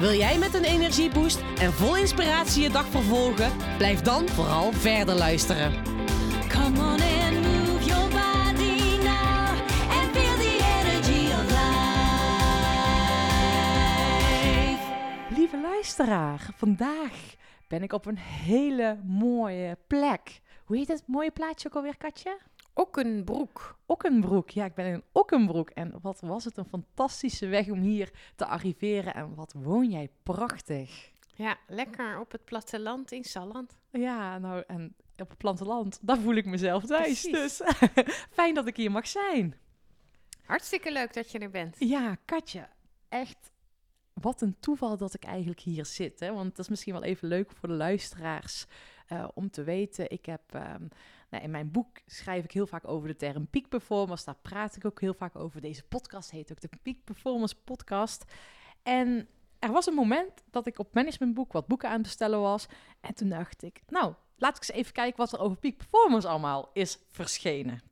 Wil jij met een energieboost en vol inspiratie je dag vervolgen? Blijf dan vooral verder luisteren. Come on and move your body now and feel the energy of life. Lieve luisteraar, vandaag ben ik op een hele mooie plek. Hoe heet het mooie plaatje ook alweer, Katje? Okkenbroek. Okkenbroek. Ja, ik ben in Okkenbroek. En wat was het een fantastische weg om hier te arriveren. En wat woon jij prachtig. Ja, lekker op het platteland in Salland. Ja, nou, en op het platteland, daar voel ik mezelf thuis. Precies. Dus fijn dat ik hier mag zijn. Hartstikke leuk dat je er bent. Ja, Katje, echt wat een toeval dat ik eigenlijk hier zit. Hè? Want dat is misschien wel even leuk voor de luisteraars eh, om te weten. Ik heb ehm, nou, in mijn boek schrijf ik heel vaak over de term peak performance. Daar praat ik ook heel vaak over. Deze podcast heet ook de Peak Performance Podcast. En er was een moment dat ik op managementboek wat boeken aan het bestellen was. En toen dacht ik, nou, laat ik eens even kijken wat er over peak performance allemaal is verschenen.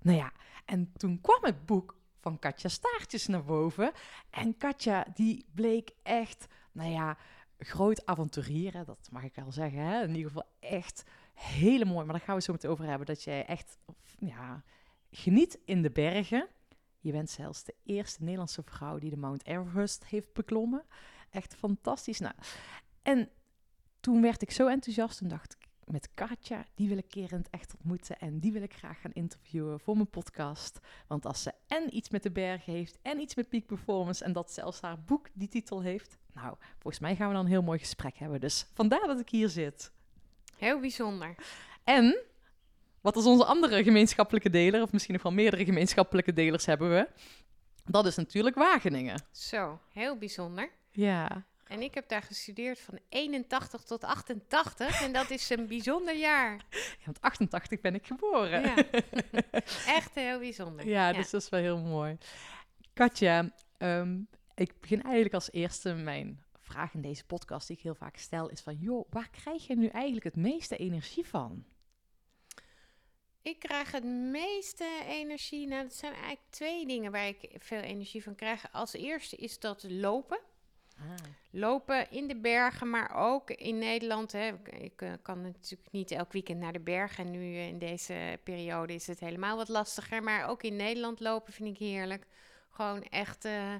Nou ja, en toen kwam het boek van Katja Staartjes naar boven. En Katja, die bleek echt, nou ja, groot avonturier. hè, Dat mag ik wel zeggen. Hè? In ieder geval echt hele mooi. Maar daar gaan we zo meteen over hebben. Dat jij echt, ja, geniet in de bergen. Je bent zelfs de eerste Nederlandse vrouw die de Mount Everest heeft beklommen. Echt fantastisch. Nou, en toen werd ik zo enthousiast en dacht ik, met Katja, die wil ik het echt ontmoeten. En die wil ik graag gaan interviewen voor mijn podcast. Want als ze en iets met de bergen heeft en iets met peak performance... en dat zelfs haar boek die titel heeft... nou, volgens mij gaan we dan een heel mooi gesprek hebben. Dus vandaar dat ik hier zit. Heel bijzonder. En, wat is onze andere gemeenschappelijke deler... of misschien nog wel meerdere gemeenschappelijke delers hebben we... dat is natuurlijk Wageningen. Zo, heel bijzonder. Ja, En ik heb daar gestudeerd van 81 tot 88 en dat is een bijzonder jaar. Ja, want 88 ben ik geboren. Ja. Echt heel bijzonder. Ja, dus dat is wel heel mooi. Katja, ehm, ik begin eigenlijk als eerste mijn vraag in deze podcast die ik heel vaak stel is van, joh, waar krijg je nu eigenlijk het meeste energie van? Ik krijg het meeste energie. Nou, dat zijn eigenlijk twee dingen waar ik veel energie van krijg. Als eerste is dat lopen. Lopen in de bergen, maar ook in Nederland. Hè. Ik, eh, kan natuurlijk niet elk weekend naar de bergen. En nu eh, in deze periode is het helemaal wat lastiger. Maar ook in Nederland lopen vind ik heerlijk. Gewoon echt eh,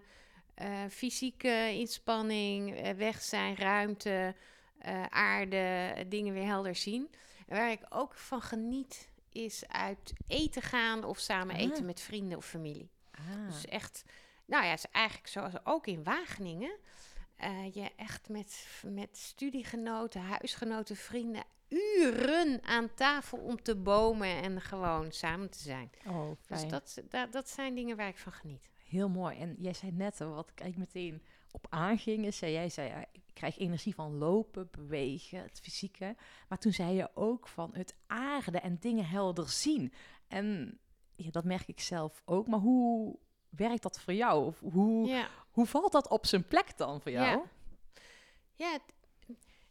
fysieke inspanning, eh, weg zijn, ruimte, eh, aarde, dingen weer helder zien. En waar ik ook van geniet, is uit eten gaan of samen Ah. eten met vrienden of familie. Ah, Dus echt, nou ja, het is eigenlijk zoals ook in Wageningen. eh, je echt met, met studiegenoten, huisgenoten, vrienden uren aan tafel om te bomen en gewoon samen te zijn. oh, Dus dat, dat, dat zijn dingen waar ik van geniet. Heel mooi. En jij zei net, wat ik eigenlijk meteen op aanging, is, zei, jij zei, ja, ik krijg energie van lopen, bewegen, het fysieke. Maar toen zei je ook van het aarde en dingen helder zien. En ja, dat merk ik zelf ook. Maar hoe werkt dat voor jou? Of hoe, Ja. hoe valt dat op zijn plek dan voor jou? Ja. Ja, het,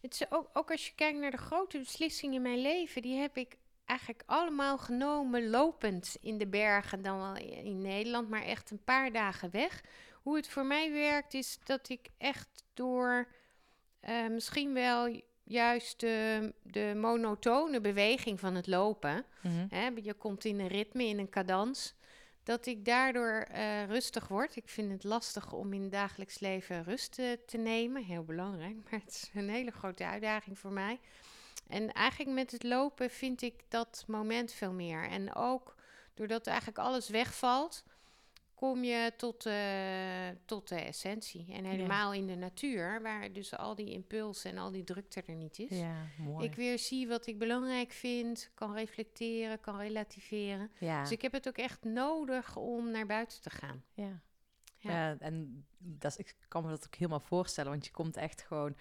het is ook, ook als je kijkt naar de grote beslissingen in mijn leven, die heb ik eigenlijk allemaal genomen lopend in de bergen, dan wel in Nederland, maar echt een paar dagen weg. Hoe het voor mij werkt, is dat ik echt door eh, misschien wel juist de, de monotone beweging van het lopen, Mhm. Hè, je komt in een ritme, in een cadans. Dat ik daardoor eh, rustig word. Ik vind het lastig om in het dagelijks leven rust te nemen. Heel belangrijk, maar het is een hele grote uitdaging voor mij. En eigenlijk met het lopen vind ik dat moment veel meer. En ook doordat eigenlijk alles wegvalt, kom je tot, eh, tot de essentie. En helemaal in de natuur, waar dus al die impulsen en al die drukte er niet is. Ja, mooi. Ik weer zie wat ik belangrijk vind, kan reflecteren, kan relativeren. ja. Dus ik heb het ook echt nodig om naar buiten te gaan. Ja. Ja. En dat ik kan me dat ook helemaal voorstellen, want je komt echt gewoon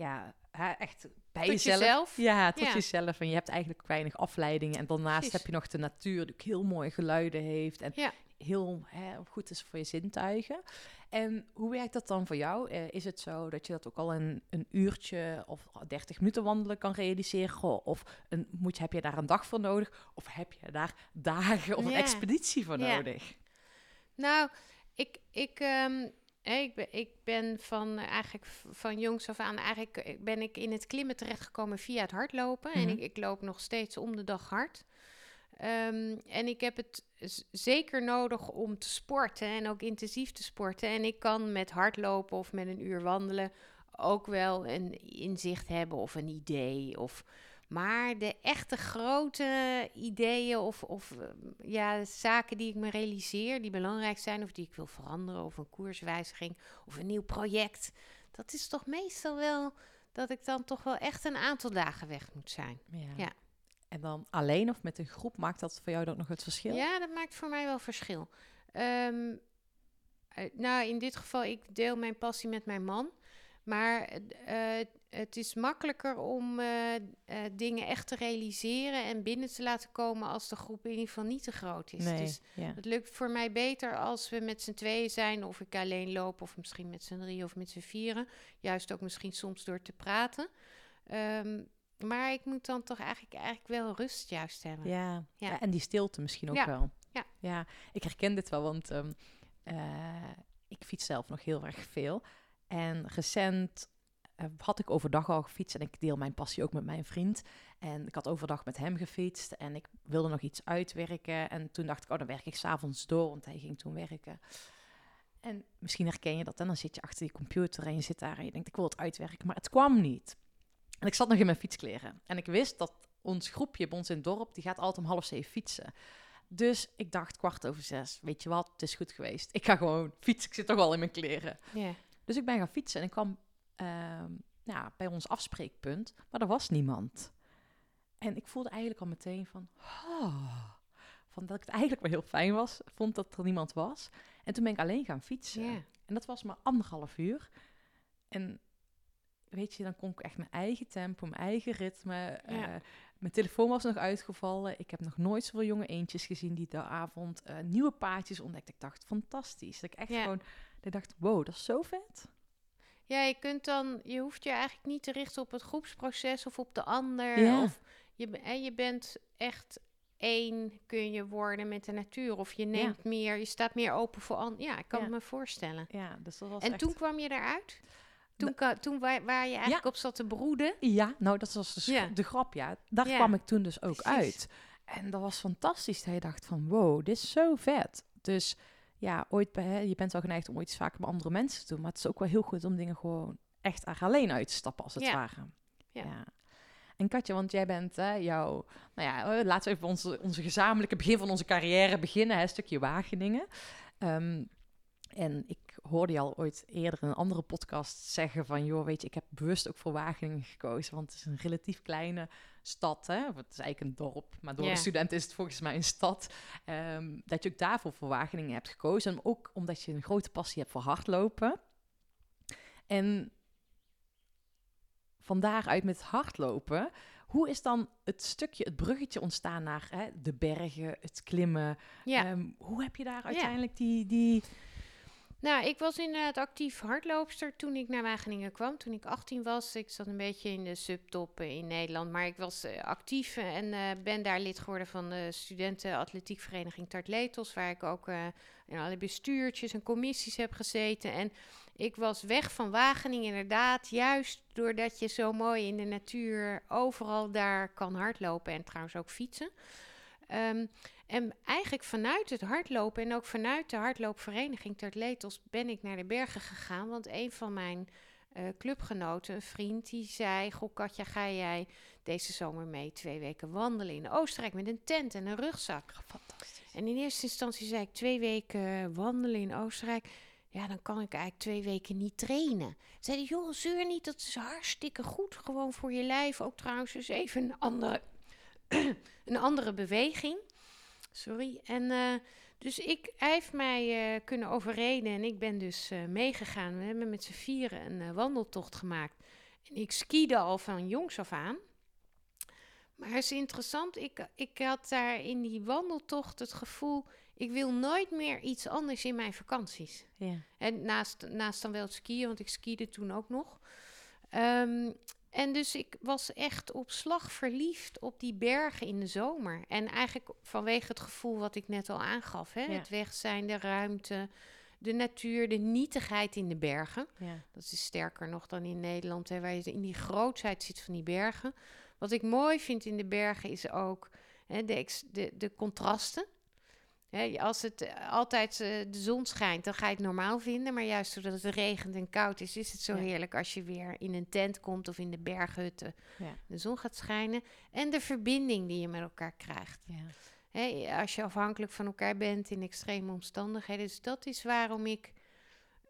ja, hè, echt bij Tot jezelf. jezelf. Ja, tot Ja. jezelf. En je hebt eigenlijk weinig afleidingen. En daarnaast Precies. heb je nog de natuur die ook heel mooie geluiden heeft. En Ja. heel hè, goed is voor je zintuigen. En hoe werkt dat dan voor jou? Eh, is het zo dat je dat ook al in een uurtje of 30 minuten wandelen kan realiseren? Of een, moet je, heb je daar een dag voor nodig? Of heb je daar dagen of een expeditie voor Ja. nodig? Nou, ik, ik, ehm, ik, ben, ik ben van eh, eigenlijk van jongs af aan eigenlijk eh, ben ik in het klimmen terechtgekomen via het hardlopen. En Mhm. ik, ik loop nog steeds om de dag hard. Ehm, en ik heb het zeker nodig om te sporten en ook intensief te sporten. En ik kan met hardlopen of met een uur wandelen ook wel een inzicht hebben of een idee. Of, maar de echte grote ideeën of, of eh, ja, zaken die ik me realiseer, die belangrijk zijn of die ik wil veranderen, of een koerswijziging of een nieuw project, dat is toch meestal wel dat ik dan toch wel echt een aantal dagen weg moet zijn. Ja. En dan alleen of met een groep maakt dat voor jou dan nog het verschil? Ja, dat maakt voor mij wel verschil. Ehm, eh, nou, in dit geval, ik deel mijn passie met mijn man. Maar eh, het is makkelijker om eh, eh, dingen echt te realiseren en binnen te laten komen als de groep in ieder geval niet te groot is. Nee, Dus ja. het lukt voor mij beter als we met z'n tweeën zijn, of ik alleen loop, of misschien met z'n drie of met z'n vieren. Juist ook misschien soms door te praten. Ehm, maar ik moet dan toch eigenlijk, eigenlijk wel rust juist hebben. Ja. Ja. ja, en die stilte misschien ook Ja. wel. Ja. ja, ik herken dit wel, want ehm, eh, ik fiets zelf nog heel erg veel. En recent had ik overdag al gefietst en ik deel mijn passie ook met mijn vriend. En ik had overdag met hem gefietst en ik wilde nog iets uitwerken. En toen dacht ik, oh, dan werk ik s'avonds door, want hij ging toen werken. En misschien herken je dat. En dan zit je achter die computer en je zit daar en je denkt, ik wil het uitwerken. Maar het kwam niet. En ik zat nog in mijn fietskleren. En ik wist dat ons groepje bij ons in het dorp, die gaat altijd om half zeven fietsen. Dus ik dacht, kwart over zes, weet je wat, het is goed geweest. Ik ga gewoon fietsen, ik zit toch al in mijn kleren. Dus ik ben gaan fietsen en ik kwam ehm, ja, bij ons afspreekpunt, maar er was niemand. En ik voelde eigenlijk al meteen van, "Ah," van dat ik het eigenlijk wel heel fijn was, vond dat er niemand was. En toen ben ik alleen gaan fietsen. En dat was maar anderhalf uur. En weet je, dan kon ik echt mijn eigen tempo, mijn eigen ritme. Ja. eh, mijn telefoon was nog uitgevallen. Ik heb nog nooit zoveel jonge eentjes gezien die de avond eh, nieuwe paadjes ontdekte. Ik dacht, fantastisch. Dat ik echt Ja. gewoon, dat ik dacht, wow, dat is zo vet. Ja, je kunt dan, je hoeft je eigenlijk niet te richten op het groepsproces of op de ander. Ja. Of je, hè, je bent echt één kun je worden met de natuur. Of je neemt meer, je staat meer open voor anderen. Ja, ik kan Ja. me voorstellen. Ja, dus dat was En echt... toen kwam je eruit? Toen, toen waar, waar je eigenlijk op zat te broeden? Ja, nou, dat was Ja. de grap, ja. Daar kwam ik toen dus ook precies. uit. En dat was fantastisch. Je dacht van, wow, dit is zo vet. Dus ja, ooit bij, hè, je bent wel geneigd om ooit vaker met andere mensen te doen. Maar het is ook wel heel goed om dingen gewoon echt er alleen uit te stappen, als het Ja. ware. Ja. En Katja, want jij bent hè, jouw... Nou ja, eh, laten we even onze, onze gezamenlijke begin van onze carrière beginnen. Hè, stukje Wageningen. Ehm, en ik hoorde je al ooit eerder in een andere podcast zeggen van... joh, weet je, ik heb bewust ook voor Wageningen gekozen. Want het is een relatief kleine stad, hè. Of Het is eigenlijk een dorp, maar door de student is het volgens mij een stad. Ehm, dat je ook daarvoor voor Wageningen hebt gekozen. En ook omdat je een grote passie hebt voor hardlopen. En van daaruit met hardlopen... Hoe is dan het stukje, het bruggetje ontstaan naar hè, de bergen, het klimmen? Ehm, hoe heb je daar uiteindelijk die, die... Nou, ik was inderdaad actief hardloopster toen ik naar Wageningen kwam. Toen ik 18 was. Ik zat een beetje in de subtop in Nederland. Maar ik was eh, actief en eh, ben daar lid geworden van de studentenatletiekvereniging Tartletos. Waar ik ook eh, in alle bestuurtjes en commissies heb gezeten. En ik was weg van Wageningen inderdaad. Juist doordat je zo mooi in de natuur overal daar kan hardlopen. En trouwens ook fietsen. Ehm, en eigenlijk vanuit het hardlopen en ook vanuit de hardloopvereniging Tartletos ben ik naar de bergen gegaan. Want een van mijn eh, clubgenoten, een vriend, die zei... Goh Katja, ga jij deze zomer mee twee weken wandelen in Oostenrijk met een tent en een rugzak? Fantastisch. En in eerste instantie zei ik twee weken wandelen in Oostenrijk. Ja, dan kan ik eigenlijk twee weken niet trainen. Zei hij, joh, zeur niet, dat is hartstikke goed. Gewoon voor je lijf. Ook trouwens dus even een andere, een andere beweging. Sorry. En eh, dus ik, hij heeft mij eh, kunnen overreden en ik ben dus eh, meegegaan. We hebben met z'n vieren een wandeltocht gemaakt. En ik skiede al van jongs af aan. Maar het is interessant, ik, ik had daar in die wandeltocht het gevoel... ik wil nooit meer iets anders in mijn vakanties. Ja. En naast, naast dan wel het skiën, want ik skiede toen ook nog. Ehm, en dus ik was echt op slag verliefd op die bergen in de zomer. En eigenlijk vanwege het gevoel wat ik net al aangaf. Hè? Ja. Het weg zijn, de ruimte, de natuur, de nietigheid in de bergen. Ja. Dat is sterker nog dan in Nederland, hè, waar je in die grootsheid zit van die bergen. Wat ik mooi vind in de bergen is ook hè, de, de, de contrasten. Als het eh, altijd eh, de zon schijnt, dan ga je het normaal vinden. Maar juist doordat het regent en koud is, is het zo Ja. heerlijk als je weer in een tent komt of in de berghutten. Ja. De zon gaat schijnen. En de verbinding die je met elkaar krijgt. Ja. Als je afhankelijk van elkaar bent in extreme omstandigheden. Dus dat is waarom ik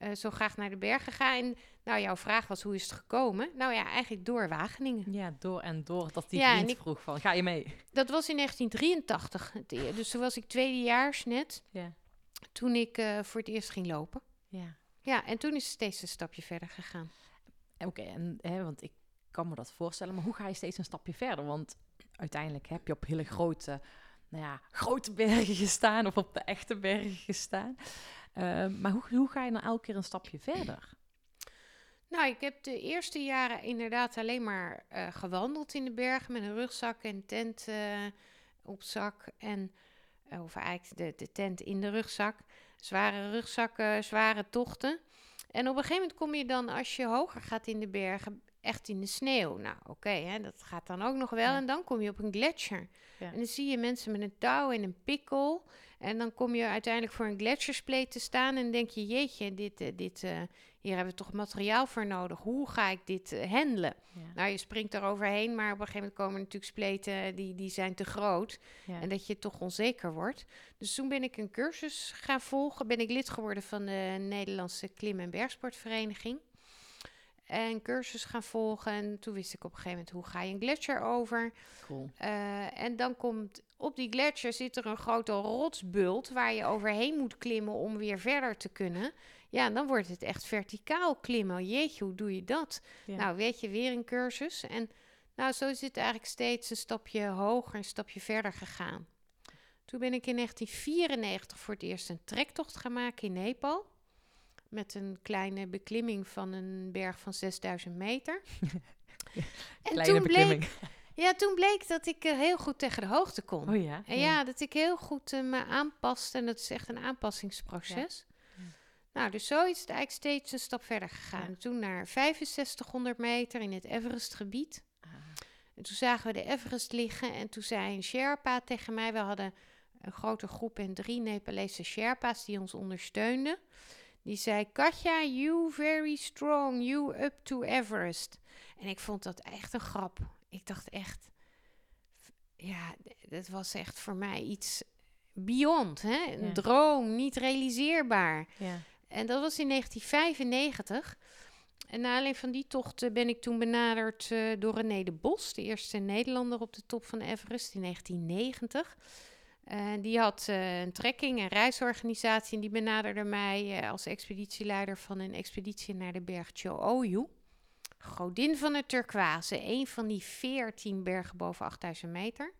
eh, zo graag naar de bergen ga. En nou, jouw vraag was, hoe is het gekomen? Nou ja, eigenlijk door Wageningen. ja, door en door dat die Ja, en vriend ik- vroeg van, ga je mee? Dat was in 1983. het e- Dus toen was ik tweedejaars net. Ja. Toen ik eh, voor het eerst ging lopen. Ja. Ja, en toen is het steeds een stapje verder gegaan. Oké, en hè, want ik kan me dat voorstellen, maar hoe ga je steeds een stapje verder? Want uiteindelijk heb je op hele grote, nou ja, grote bergen gestaan of op de echte bergen gestaan. Eh, maar hoe, hoe ga je dan elke keer een stapje verder? Nou, ik heb de eerste jaren inderdaad alleen maar eh, gewandeld in de bergen met een rugzak en tent eh, op zak. En, eh, of eigenlijk de, de tent in de rugzak. Zware rugzakken, zware tochten. En op een gegeven moment kom je dan, als je hoger gaat in de bergen, echt in de sneeuw. Nou, oké, dat gaat dan ook nog wel. Ja. En dan kom je op een gletsjer. Ja. En dan zie je mensen met een touw en een pikkel. En dan kom je uiteindelijk voor een gletsjerspleet te staan en denk je, jeetje, dit, eh, dit, eh, hier hebben we toch materiaal voor nodig. Hoe ga ik dit eh, handelen? Ja. Nou, je springt er overheen, maar op een gegeven moment komen er natuurlijk spleten die, die zijn te groot. Ja. En dat je toch onzeker wordt. Dus toen ben ik een cursus gaan volgen. Ben ik lid geworden van de Nederlandse Klim- en Bergsportvereniging. En cursus gaan volgen. En toen wist ik op een gegeven moment, hoe ga je een gletsjer over? Cool. Eh, en dan komt op die gletsjer zit er een grote rotsbult waar je overheen moet klimmen om weer verder te kunnen. Ja, en dan wordt het echt verticaal klimmen. Jeetje, hoe doe je dat? Ja. Nou, weet je, weer een cursus. En nou, zo is het eigenlijk steeds een stapje hoger, een stapje verder gegaan. Toen ben ik in 1994 voor het eerst een trektocht gaan maken in Nepal. Met een kleine beklimming van een berg van 6000 meter. en Kleine toen beklimming. bleek, ja, toen bleek dat ik eh, heel goed tegen de hoogte kon. Oh ja? En ja, dat ik heel goed eh, me aanpaste. En dat is echt een aanpassingsproces. Ja. Nou, dus zo is het eigenlijk steeds een stap verder gegaan. Toen naar 6500 meter in het Everestgebied. Ah, En toen zagen we de Everest liggen. En toen zei een Sherpa tegen mij... We hadden een grote groep en drie Nepalese Sherpa's die ons ondersteunden. Die zei, Katja, you very strong. You up to Everest. En ik vond dat echt een grap. Ik dacht echt... Ja, dat was echt voor mij iets beyond. Hè? Een Ja. droom, niet realiseerbaar. ja. En dat was in 1995. En na aanleiding van die tocht eh, ben ik toen benaderd eh, door René de Bos, de eerste Nederlander op de top van Everest in 1990. Eh, die had eh, een trekking- en reisorganisatie en die benaderde mij eh, als expeditieleider van een expeditie naar de berg Cho-Oyu. Godin van het turquoise, een van die 14 bergen boven 8000 meter.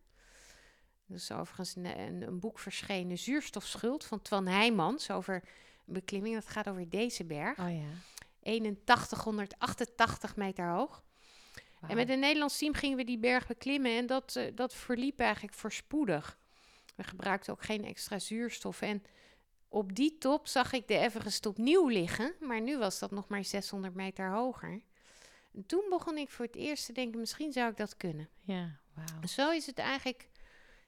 Er is overigens een, een, een boek verschenen, Zuurstofschuld, van Twan Heijmans, over een beklimming. Dat gaat over deze berg. Oh ja. 8188 meter hoog. En met een Nederlands team gingen we die berg beklimmen en dat, dat verliep eigenlijk voorspoedig. We gebruikten ook geen extra zuurstof. En op die top zag ik de Everest opnieuw liggen, maar nu was dat nog maar 600 meter hoger. En toen begon ik voor het eerst te denken, misschien zou ik dat kunnen. Ja, wauw. Zo is het eigenlijk,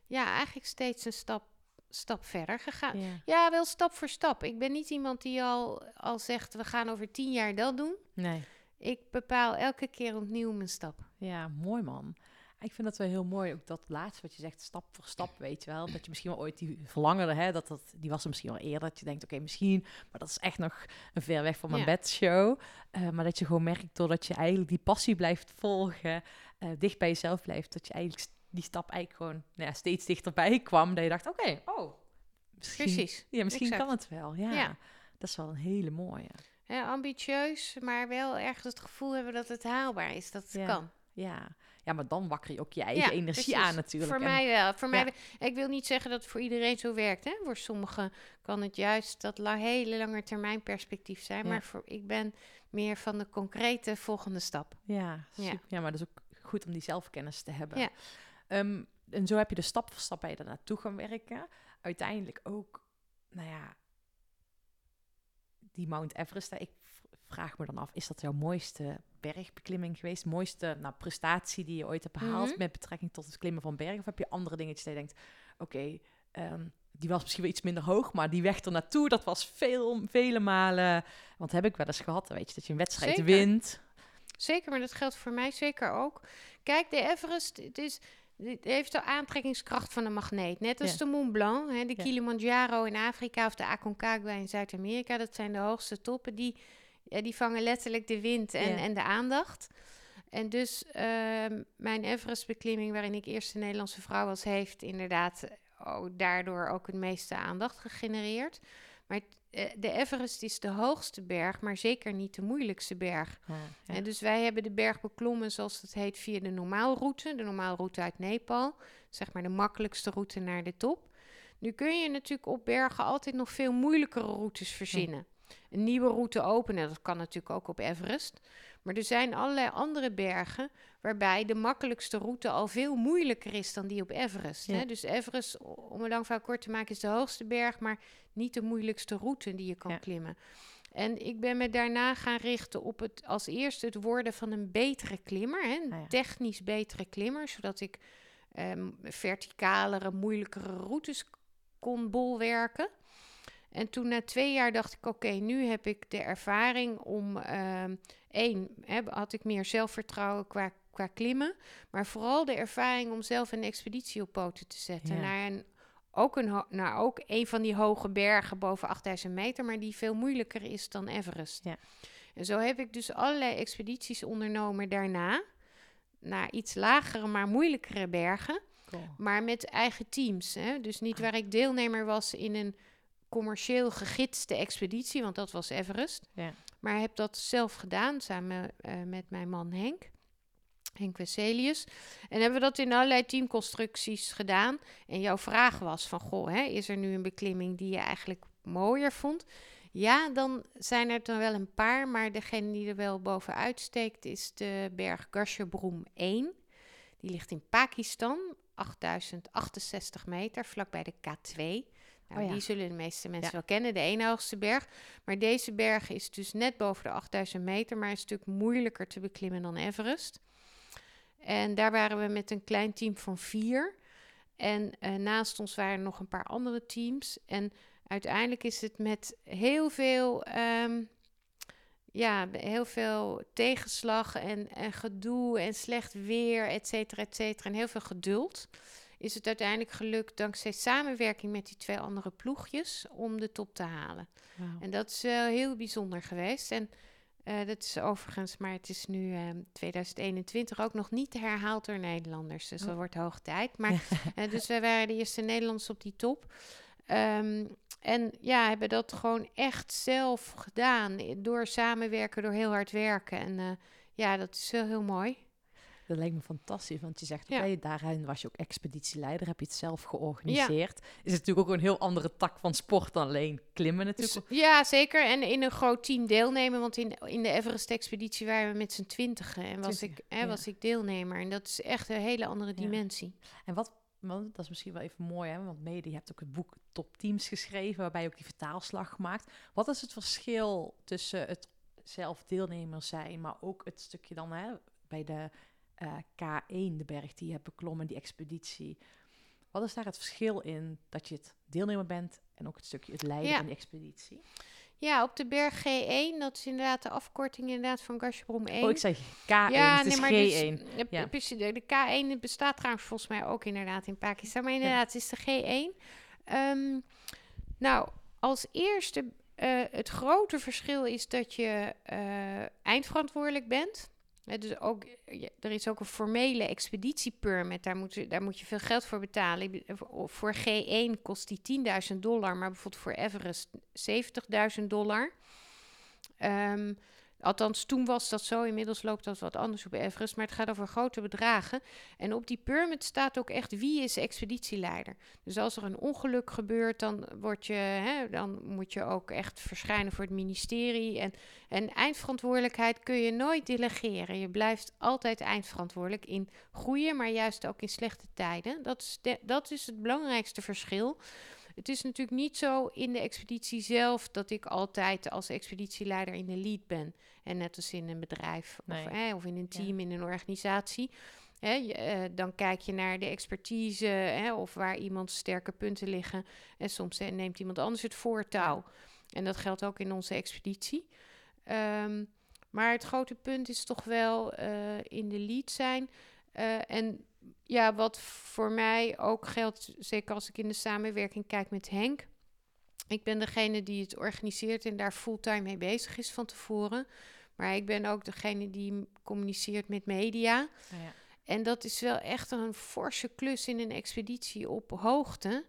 ja, eigenlijk steeds een stap, stap verder gegaan. Ja. Ja, wel stap voor stap. Ik ben niet iemand die al, al zegt, we gaan over tien jaar dat doen. Nee. Ik bepaal elke keer opnieuw mijn stap. Ja, mooi man. Ik vind dat wel heel mooi, ook dat laatste wat je zegt, stap voor stap, weet je wel. Dat je misschien wel ooit die verlangende, hè, dat, dat, die was er misschien wel eerder. Dat je denkt, oké, misschien, maar dat is echt nog een ver weg van mijn Ja. bedshow. Eh, maar dat je gewoon merkt, doordat je eigenlijk die passie blijft volgen, eh, dicht bij jezelf blijft, dat je eigenlijk die stap eigenlijk gewoon nou ja, steeds dichterbij kwam. Dat je dacht, oké, oh, misschien, Precies. ja, misschien exact. kan het wel. Ja, Ja. dat is wel een hele mooie. hè, ambitieus, maar wel ergens het gevoel hebben dat het haalbaar is, dat het Ja. kan. Ja. Ja, maar dan wakker je ook je eigen Ja, energie precies. aan natuurlijk. Voor En- mij wel. Voor Ja. mij, ik wil niet zeggen dat het voor iedereen zo werkt. Hè? Voor sommigen kan het juist dat la hele lange termijn perspectief zijn. Ja. Maar voor, ik ben meer van de concrete volgende stap. Ja, super. ja, maar dat is ook goed om die zelfkennis te hebben. Ja. Ehm, en zo heb je de stap voor stap bij je naartoe gaan werken. Uiteindelijk ook, nou ja, die Mount Everest. Ik vraag me dan af, is dat jouw mooiste bergbeklimming geweest? Mooiste nou, prestatie die je ooit hebt behaald Mhm. met betrekking tot het klimmen van bergen? Of heb je andere dingetjes dat je denkt, oké, ehm, die was misschien wel iets minder hoog, maar die weg er naartoe, dat was veel, vele malen. Want heb ik wel eens gehad, weet je, dat je een wedstrijd Zeker. wint. Zeker, maar dat geldt voor mij zeker ook. Kijk, de Everest, het is, het heeft de aantrekkingskracht van een magneet. Net als Ja. de Mont Blanc, hè, de Ja. Kilimanjaro in Afrika of de Aconcagua in Zuid-Amerika. Dat zijn de hoogste toppen. Die, ja, die vangen letterlijk de wind en, en de aandacht. En dus ehm, mijn Everest-beklimming, waarin ik eerste Nederlandse vrouw was, heeft inderdaad oh, daardoor ook het meeste aandacht gegenereerd. Maar eh, de Everest is de hoogste berg, maar zeker niet de moeilijkste berg. Ja, ja. En dus wij hebben de berg beklommen, zoals het heet, via de normaalroute. De normaalroute uit Nepal. Zeg maar de makkelijkste route naar de top. Nu kun je natuurlijk op bergen altijd nog veel moeilijkere routes verzinnen. Een nieuwe route openen, dat kan natuurlijk ook op Everest. Maar er zijn allerlei andere bergen waarbij de makkelijkste route al veel moeilijker is dan die op Everest. Ja. Hè? Dus Everest, om een lang verhaal kort te maken, is de hoogste berg, maar niet de moeilijkste route die je kan Ja. klimmen. En ik ben me daarna gaan richten op het als eerste het worden van een betere klimmer, hè? een Ah ja. technisch betere klimmer, zodat ik ehm, verticalere, moeilijkere routes kon bolwerken. En toen na twee jaar dacht ik, oké, nu heb ik de ervaring om ehm één, hè, had ik meer zelfvertrouwen qua, qua klimmen, maar vooral de ervaring om zelf een expeditie op poten te zetten Ja. naar een ook een, naar ook een van die hoge bergen boven 8000 meter, maar die veel moeilijker is dan Everest. Ja. En zo heb ik dus allerlei expedities ondernomen daarna, naar iets lagere, maar moeilijkere bergen, Cool. maar met eigen teams. Hè? Dus niet waar ik deelnemer was in een commercieel gegidste expeditie, want dat was Everest. Ja. Maar heb dat zelf gedaan, samen eh, met mijn man Henk. Henk Wesselius. En hebben we dat in allerlei teamconstructies gedaan. En jouw vraag was van, goh, hè, is er nu een beklimming die je eigenlijk mooier vond? Ja, dan zijn er dan wel een paar, maar degene die er wel bovenuit steekt is de berg Gasherbrum 1. Die ligt in Pakistan, 8068 meter, vlakbij de K2. Nou, Oh ja. Die zullen de meeste mensen Ja. wel kennen, de ene hoogste berg. Maar deze berg is dus net boven de 8000 meter, maar een stuk moeilijker te beklimmen dan Everest. En daar waren we met een klein team van vier. En eh, naast ons waren er nog een paar andere teams. En uiteindelijk is het met heel veel, ehm, ja, heel veel tegenslag en, en gedoe en slecht weer, et cetera, et cetera. En heel veel geduld. Is het uiteindelijk gelukt, dankzij samenwerking met die twee andere ploegjes, om de top te halen. En dat is wel heel bijzonder geweest. En eh, dat is overigens, maar het is nu eh, 2021 ook nog niet herhaald door Nederlanders. Dus dat Oh. wordt hoog tijd. Maar, eh, dus wij waren de eerste Nederlanders op die top. Ehm, en ja, hebben dat gewoon echt zelf gedaan. eh, Door samenwerken, door heel hard werken. En eh, ja, dat is wel heel mooi. Dat lijkt me fantastisch, want je zegt, Ja. oké, daarin was je ook expeditieleider, heb je het zelf georganiseerd. Is het natuurlijk ook een heel andere tak van sport dan alleen klimmen natuurlijk. Dus, ja, zeker. En in een groot team deelnemen. Want in, in de Everest-expeditie waren we met z'n twintigen. En was ik, hè, ja. was ik deelnemer. En dat is echt een hele andere dimensie. En wat, want dat is misschien wel even mooi, hè? want mede, je hebt ook het boek Top Teams geschreven, waarbij je ook die vertaalslag gemaakt. Wat is het verschil tussen het zelf deelnemer zijn, maar ook het stukje dan hè, bij de eh, K1, de berg die je hebt beklommen, die expeditie. Wat is daar het verschil in dat je het deelnemer bent en ook het stukje het leiden Ja. van die expeditie? Ja, op de berg G1, dat is inderdaad de afkorting inderdaad van Gasherbrum 1. Oh, ik zei K1, het is G1. dus, Ja. de, de K1 bestaat trouwens volgens mij ook inderdaad in Pakistan. Maar inderdaad, het is de G1. Ehm, nou, als eerste, eh, het grote verschil is dat je eh, eindverantwoordelijk bent. Dus ook, er is ook een formele expeditiepermit. Daar moet, je, daar moet je veel geld voor betalen. Voor- Voor G1 kost die 10.000 dollar, maar bijvoorbeeld voor Everest 70.000 dollar. Ehm, althans, toen was dat zo. Inmiddels loopt dat wat anders op Everest. Maar het gaat over grote bedragen. En op die permit staat ook echt wie is expeditieleider. Dus als er een ongeluk gebeurt, dan, word je, hè, dan moet je ook echt verschijnen voor het ministerie. En, en eindverantwoordelijkheid kun je nooit delegeren. Je blijft altijd eindverantwoordelijk in goede, maar juist ook in slechte tijden. Dat is, dat is het belangrijkste verschil. Het is natuurlijk niet zo in de expeditie zelf dat ik altijd als expeditieleider in de lead ben. En net als in een bedrijf Nee. of, hè, of in een team, in een organisatie. Hè, je, eh, dan kijk je naar de expertise hè, of waar iemand sterke punten liggen. En soms neemt iemand anders het voortouw. En dat geldt ook in onze expeditie. Ehm, maar het grote punt is toch wel eh, in de lead zijn. Eh, en ja, wat voor mij ook geldt, zeker als ik in de samenwerking kijk met Henk. Ik ben degene die het organiseert en daar fulltime mee bezig is van tevoren. Maar ik ben ook degene die communiceert met media. Ja. En dat is wel echt een forse klus in een expeditie op hoogte.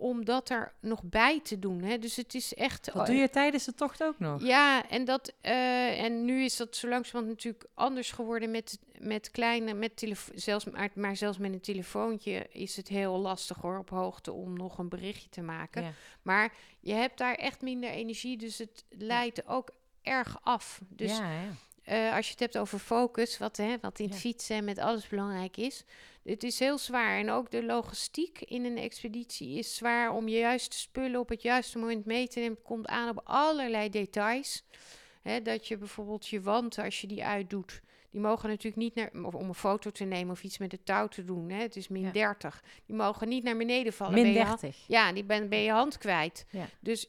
Om dat er nog bij te doen. Hè. Dus het is echt. Dat doe je tijdens de tocht ook nog? Ja, en, dat, eh, en nu is dat zo langzamerhand natuurlijk anders geworden met, met kleine, met telefo- zelfs, maar, maar zelfs met een telefoontje is het heel lastig hoor, op hoogte om nog een berichtje te maken. Ja. Maar je hebt daar echt minder energie, dus het leidt ook erg af. Dus ja, eh, als je het hebt over focus, wat, hè, wat in het Ja. fietsen en met alles belangrijk is. Het is heel zwaar. En ook de logistiek in een expeditie is zwaar om je juiste spullen op het juiste moment mee te nemen. Het komt aan op allerlei details. Hè, dat je bijvoorbeeld je wanten, als je die uitdoet, die mogen natuurlijk niet naar, of om een foto te nemen of iets met het touw te doen. Hè, het is min Ja. 30. Die mogen niet naar beneden vallen. Min Ben je hand- 30. ja, die ben, ben je hand kwijt. Ja. Dus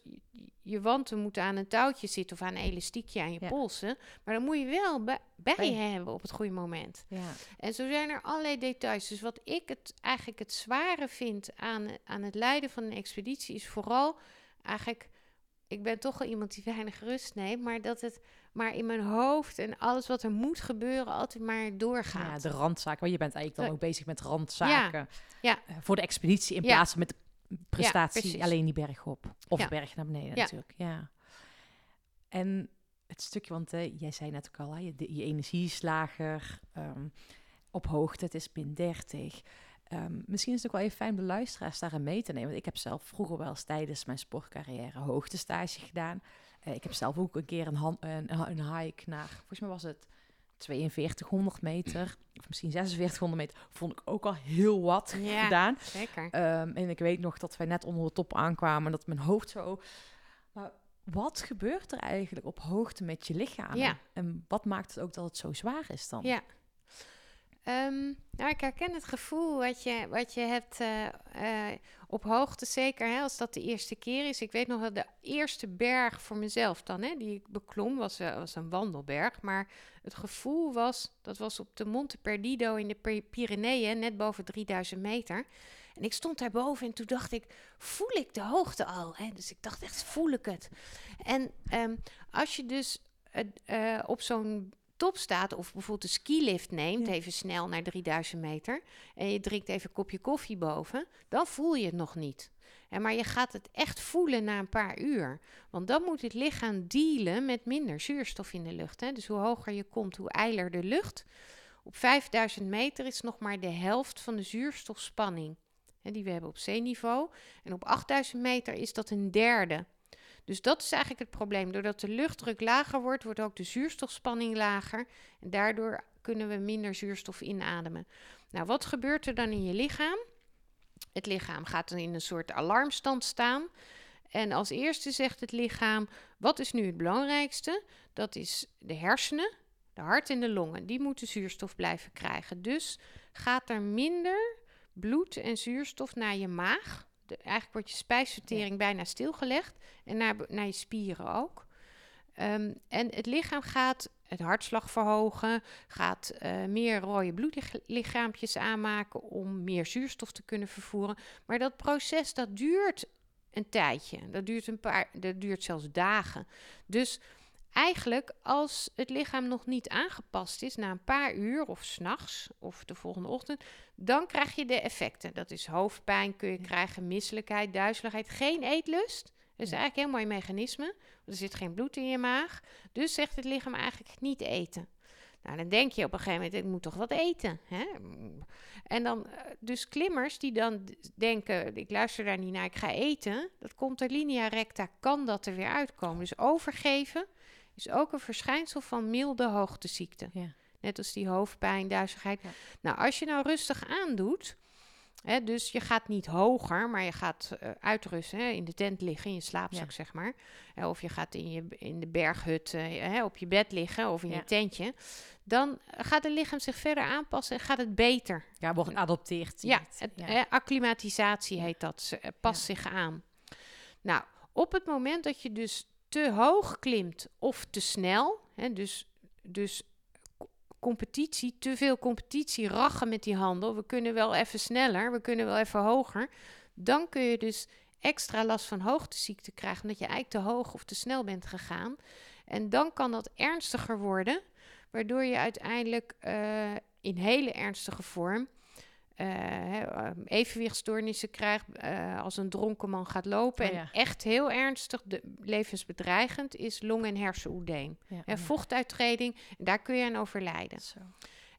je, wanten moeten aan een touwtje zitten of aan een elastiekje aan je Ja. polsen. Maar dan moet je wel Bij- je hebben op het goede moment. Ja. En zo zijn er allerlei details. Dus wat ik het eigenlijk het zware vind aan, aan het leiden van een expeditie is vooral eigenlijk. Ik ben toch wel iemand die weinig rust neemt, maar dat het maar in mijn hoofd en alles wat er moet gebeuren altijd maar ja, doorgaat. de randzaken. Want je bent eigenlijk dan ook bezig met randzaken. ja. eh, voor de expeditie in Ja. plaats van met de prestatie alleen die berg op. Of Ja. berg naar beneden Ja. natuurlijk. Ja. En het stukje, want eh, jij zei net ook al, je, de- je energie is lager. op hoogte, het is min 30. Ehm, misschien is het ook wel even fijn om de luisteraars daarin mee te nemen. Want ik heb zelf vroeger wel eens tijdens mijn sportcarrière hoogtestage gedaan. Eh, ik heb zelf ook een keer een, han- een, een hike naar, volgens mij was het 4200 meter, of misschien 4600 meter. Vond ik ook al heel wat Ja. gedaan. Zeker. Ehm, en ik weet nog dat wij net onder de top aankwamen en dat mijn hoofd zo. Maar wat gebeurt er eigenlijk op hoogte met je lichaam? Ja. En wat maakt het ook dat het zo zwaar is dan? Ja. Nou, ik herken het gevoel wat je, wat je hebt eh, eh, op hoogte, zeker hè, als dat de eerste keer is. Ik weet nog dat de eerste berg voor mezelf dan, hè, die ik beklom, was, eh, was een wandelberg. Maar het gevoel was, dat was op de Monte Perdido in de Py- Pyreneeën, net boven 3000 meter. En ik stond daarboven en toen dacht ik, voel ik de hoogte al? Hè? Dus ik dacht echt, voel ik het? En ehm, als je dus op zo'n top staat of bijvoorbeeld een skilift neemt, Ja. even snel naar 3000 meter, en je drinkt even een kopje koffie boven, dan voel je het nog niet. Hè, maar je gaat het echt voelen na een paar uur. Want dan moet het lichaam dealen met minder zuurstof in de lucht. Hè. Dus hoe hoger je komt, hoe eiler de lucht. Op 5000 meter is nog maar de helft van de zuurstofspanning hè, die we hebben op zeeniveau. En op 8000 meter is dat een derde. Dus dat is eigenlijk het probleem. Doordat de luchtdruk lager wordt, wordt ook de zuurstofspanning lager. En daardoor kunnen we minder zuurstof inademen. Nou, wat gebeurt er dan in je lichaam? Het lichaam gaat dan in een soort alarmstand staan. En als eerste zegt het lichaam: wat is nu het belangrijkste? Dat is de hersenen, de hart en de longen. Die moeten zuurstof blijven krijgen. Dus gaat er minder bloed en zuurstof naar je maag. De, eigenlijk wordt je spijsvertering bijna stilgelegd. En naar, naar je spieren ook. Ehm, en het lichaam gaat het hartslag verhogen, gaat eh, meer rode bloedlichaampjes aanmaken om meer zuurstof te kunnen vervoeren. Maar dat proces dat duurt een tijdje. Dat duurt een paar, dat duurt zelfs dagen. Dus eigenlijk als het lichaam nog niet aangepast is na een paar uur of s'nachts of de volgende ochtend, dan krijg je de effecten. Dat is hoofdpijn kun je krijgen, misselijkheid, duizeligheid, geen eetlust. Dat is Ja. eigenlijk een heel mooi mechanisme. Er zit geen bloed in je maag. Dus zegt het lichaam eigenlijk niet eten. Nou, dan denk je op een gegeven moment, ik moet toch wat eten. Hè? En dan, eh, dus klimmers die dan denken, ik luister daar niet naar, ik ga eten. Dat komt er linea recta, kan dat er weer uitkomen. Dus overgeven is ook een verschijnsel van milde hoogteziekte. Ja. Net als die hoofdpijn, duizeligheid. Ja. Nou, als je nou rustig aandoet, hè, dus je gaat niet hoger, maar je gaat eh, uitrusten, hè, in de tent liggen, in je slaapzak Ja. zeg maar. Hè, of je gaat in, je, in de berghut hè, op je bed liggen of in je tentje. Dan gaat het lichaam zich verder aanpassen en gaat het beter. Ja, wordt geadopteerd. Ja, het, acclimatisatie heet dat. Eh, past zich aan. Nou, op het moment dat je dus te hoog klimt of te snel, hè, dus, dus co- competitie, te veel competitie, rachen met die handel. We kunnen wel even sneller, we kunnen wel even hoger. Dan kun je dus extra last van hoogteziekte krijgen, omdat je eigenlijk te hoog of te snel bent gegaan. En dan kan dat ernstiger worden, waardoor je uiteindelijk eh, in hele ernstige vorm evenwichtstoornissen krijgt eh, als een dronken man gaat lopen. Oh en echt heel ernstig, de, levensbedreigend, is long- en hersenoedeem. Ja, ja. vochtuittreding, en daar kun je aan overlijden. Zo.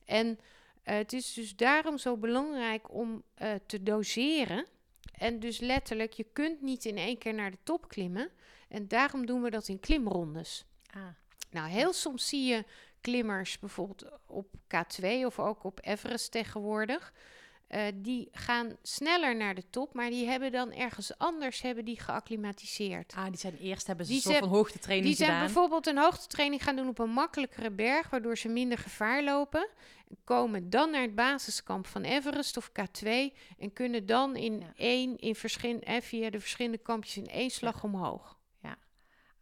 En eh, het is dus daarom zo belangrijk om eh, te doseren. En dus letterlijk, je kunt niet in één keer naar de top klimmen. En daarom doen we dat in klimrondes. Ah, Nou, heel soms zie je klimmers bijvoorbeeld op K2 of ook op Everest tegenwoordig. Eh, die gaan sneller naar de top, maar die hebben dan ergens anders hebben die geacclimatiseerd. ah, die zijn eerst hebben ze Die een soort zijn- van hoogtetraining Die zijn gedaan. bijvoorbeeld een hoogtetraining gaan doen op een makkelijkere berg, waardoor ze minder gevaar lopen. Komen dan naar het basiskamp van Everest of K2 en kunnen dan in Ja. één, in eh, via de verschillende kampjes in één slag omhoog.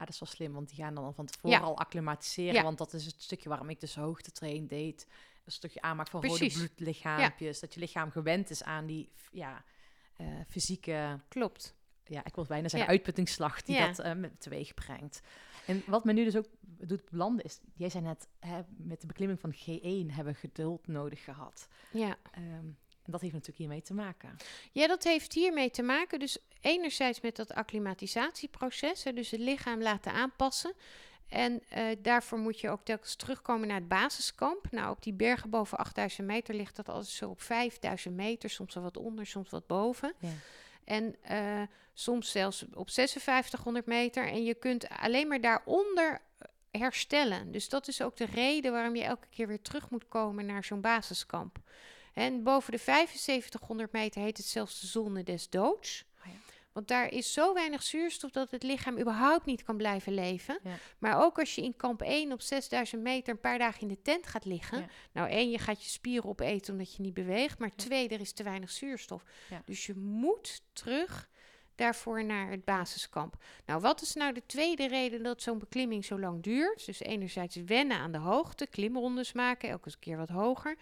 Ah, dat is wel slim, want die gaan dan van tevoren Ja. al acclimatiseren. Ja. Want dat is het stukje waarom ik dus hoogtetrain deed. Een stukje aanmaak van Precies. rode bloedlichaampjes. Dat je lichaam gewend is aan die ja, eh, fysieke, Klopt. ja, ik wil bijna zeggen Ja. uitputtingsslag die dat met teweeg brengt. En wat me nu dus ook doet belanden is, jij zei net, hè, met de beklimming van G1 hebben we geduld nodig gehad. Ja. Ehm, en dat heeft natuurlijk hiermee te maken. Ja, dat heeft hiermee te maken. Dus enerzijds met dat acclimatisatieproces, hè, dus het lichaam laten aanpassen. En eh, daarvoor moet je ook telkens terugkomen naar het basiskamp. Nou, op die bergen boven 8000 meter ligt dat altijd zo op 5000 meter, soms wel wat onder, soms wat boven. Ja. En eh, soms zelfs op 5600 meter. En je kunt alleen maar daaronder herstellen. Dus dat is ook de reden waarom je elke keer weer terug moet komen naar zo'n basiskamp. En boven de 7500 meter heet het zelfs de zone des doods. Want daar is zo weinig zuurstof dat het lichaam überhaupt niet kan blijven leven. Ja. Maar ook als je in kamp 1 op 6000 meter een paar dagen in de tent gaat liggen. Ja. Nou, één, je gaat je spieren opeten omdat je niet beweegt. Maar twee, er is te weinig zuurstof. Dus je moet terug daarvoor naar het basiskamp. Nou, wat is nou de tweede reden dat zo'n beklimming zo lang duurt? Dus enerzijds wennen aan de hoogte, klimrondes maken, elke keer wat hoger.